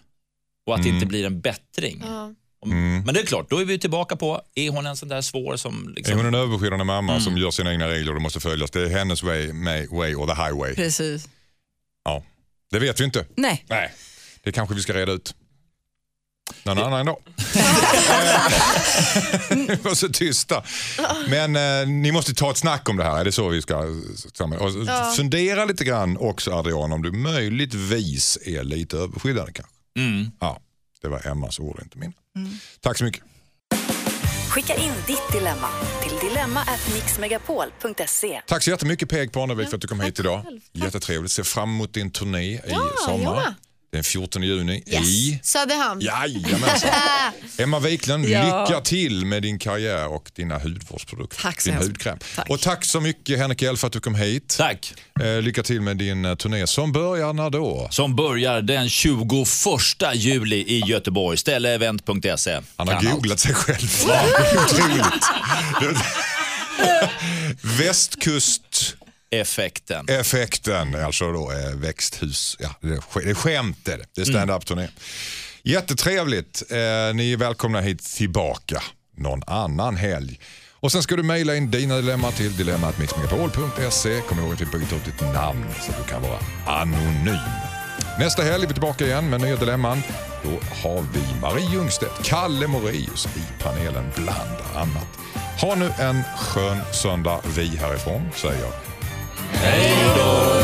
och att det inte blir en bättring. Ja. Om- Men det är klart, då är vi tillbaka på, är hon en sån där svår som... Är Liksom, hon en överbeskyddande mamma som gör sina egna regler och det måste följas? Det är hennes way, my way or the highway. Precis. Ja. Det vet vi inte. Nej. Nej, det kanske vi ska reda ut. Någon annan dag. Ni var så tysta. Men eh, ni måste ta ett snack om det här. Är det så vi ska? Och Fundera lite grann också Adrian om du möjligtvis är lite överbeskyddande kanske. mm. Ja, det var Emmas ord, inte min. Tack så mycket. Skicka in ditt dilemma till dilemma@mixmegapol.se. Tack så jättemycket Peg Parnevik för att du kom hit idag. Jättetrevligt. Ser fram emot din turné i Ja, sommar. Den 14 juni Yes. i Söderhamn. Jajamensan. Emma Wiklund, Ja. lycka till med din karriär och dina hudvårdsprodukter. Tack så din hudkräm. Tack. Och tack så mycket Henrik L för att du kom hit. Tack. Eh, lycka till med din eh, turné som börjar när då? Som börjar den 21 juli i Göteborg. Ställevent.se. Han har Kan allt. googlat sig själv. Otroligt. Västkusteffekten, Effekten. Effekten. alltså då eh, växthus. Ja, det, är, det är skämt är det. Det är standup-turné. Jättetrevligt. Eh, ni är välkomna hit tillbaka någon annan helg. Och sen ska du mejla in dina dilemma till dilemmatmixmegapol.se. Kom ihåg att vi byter ut ditt namn så att du kan vara anonym. Nästa helg är vi tillbaka igen med nya dilemman. Då har vi Marie Ljungstedt, Kalle Moraeus i panelen bland annat. Ha nu en skön söndag. Vi härifrån säger Hey, Lord.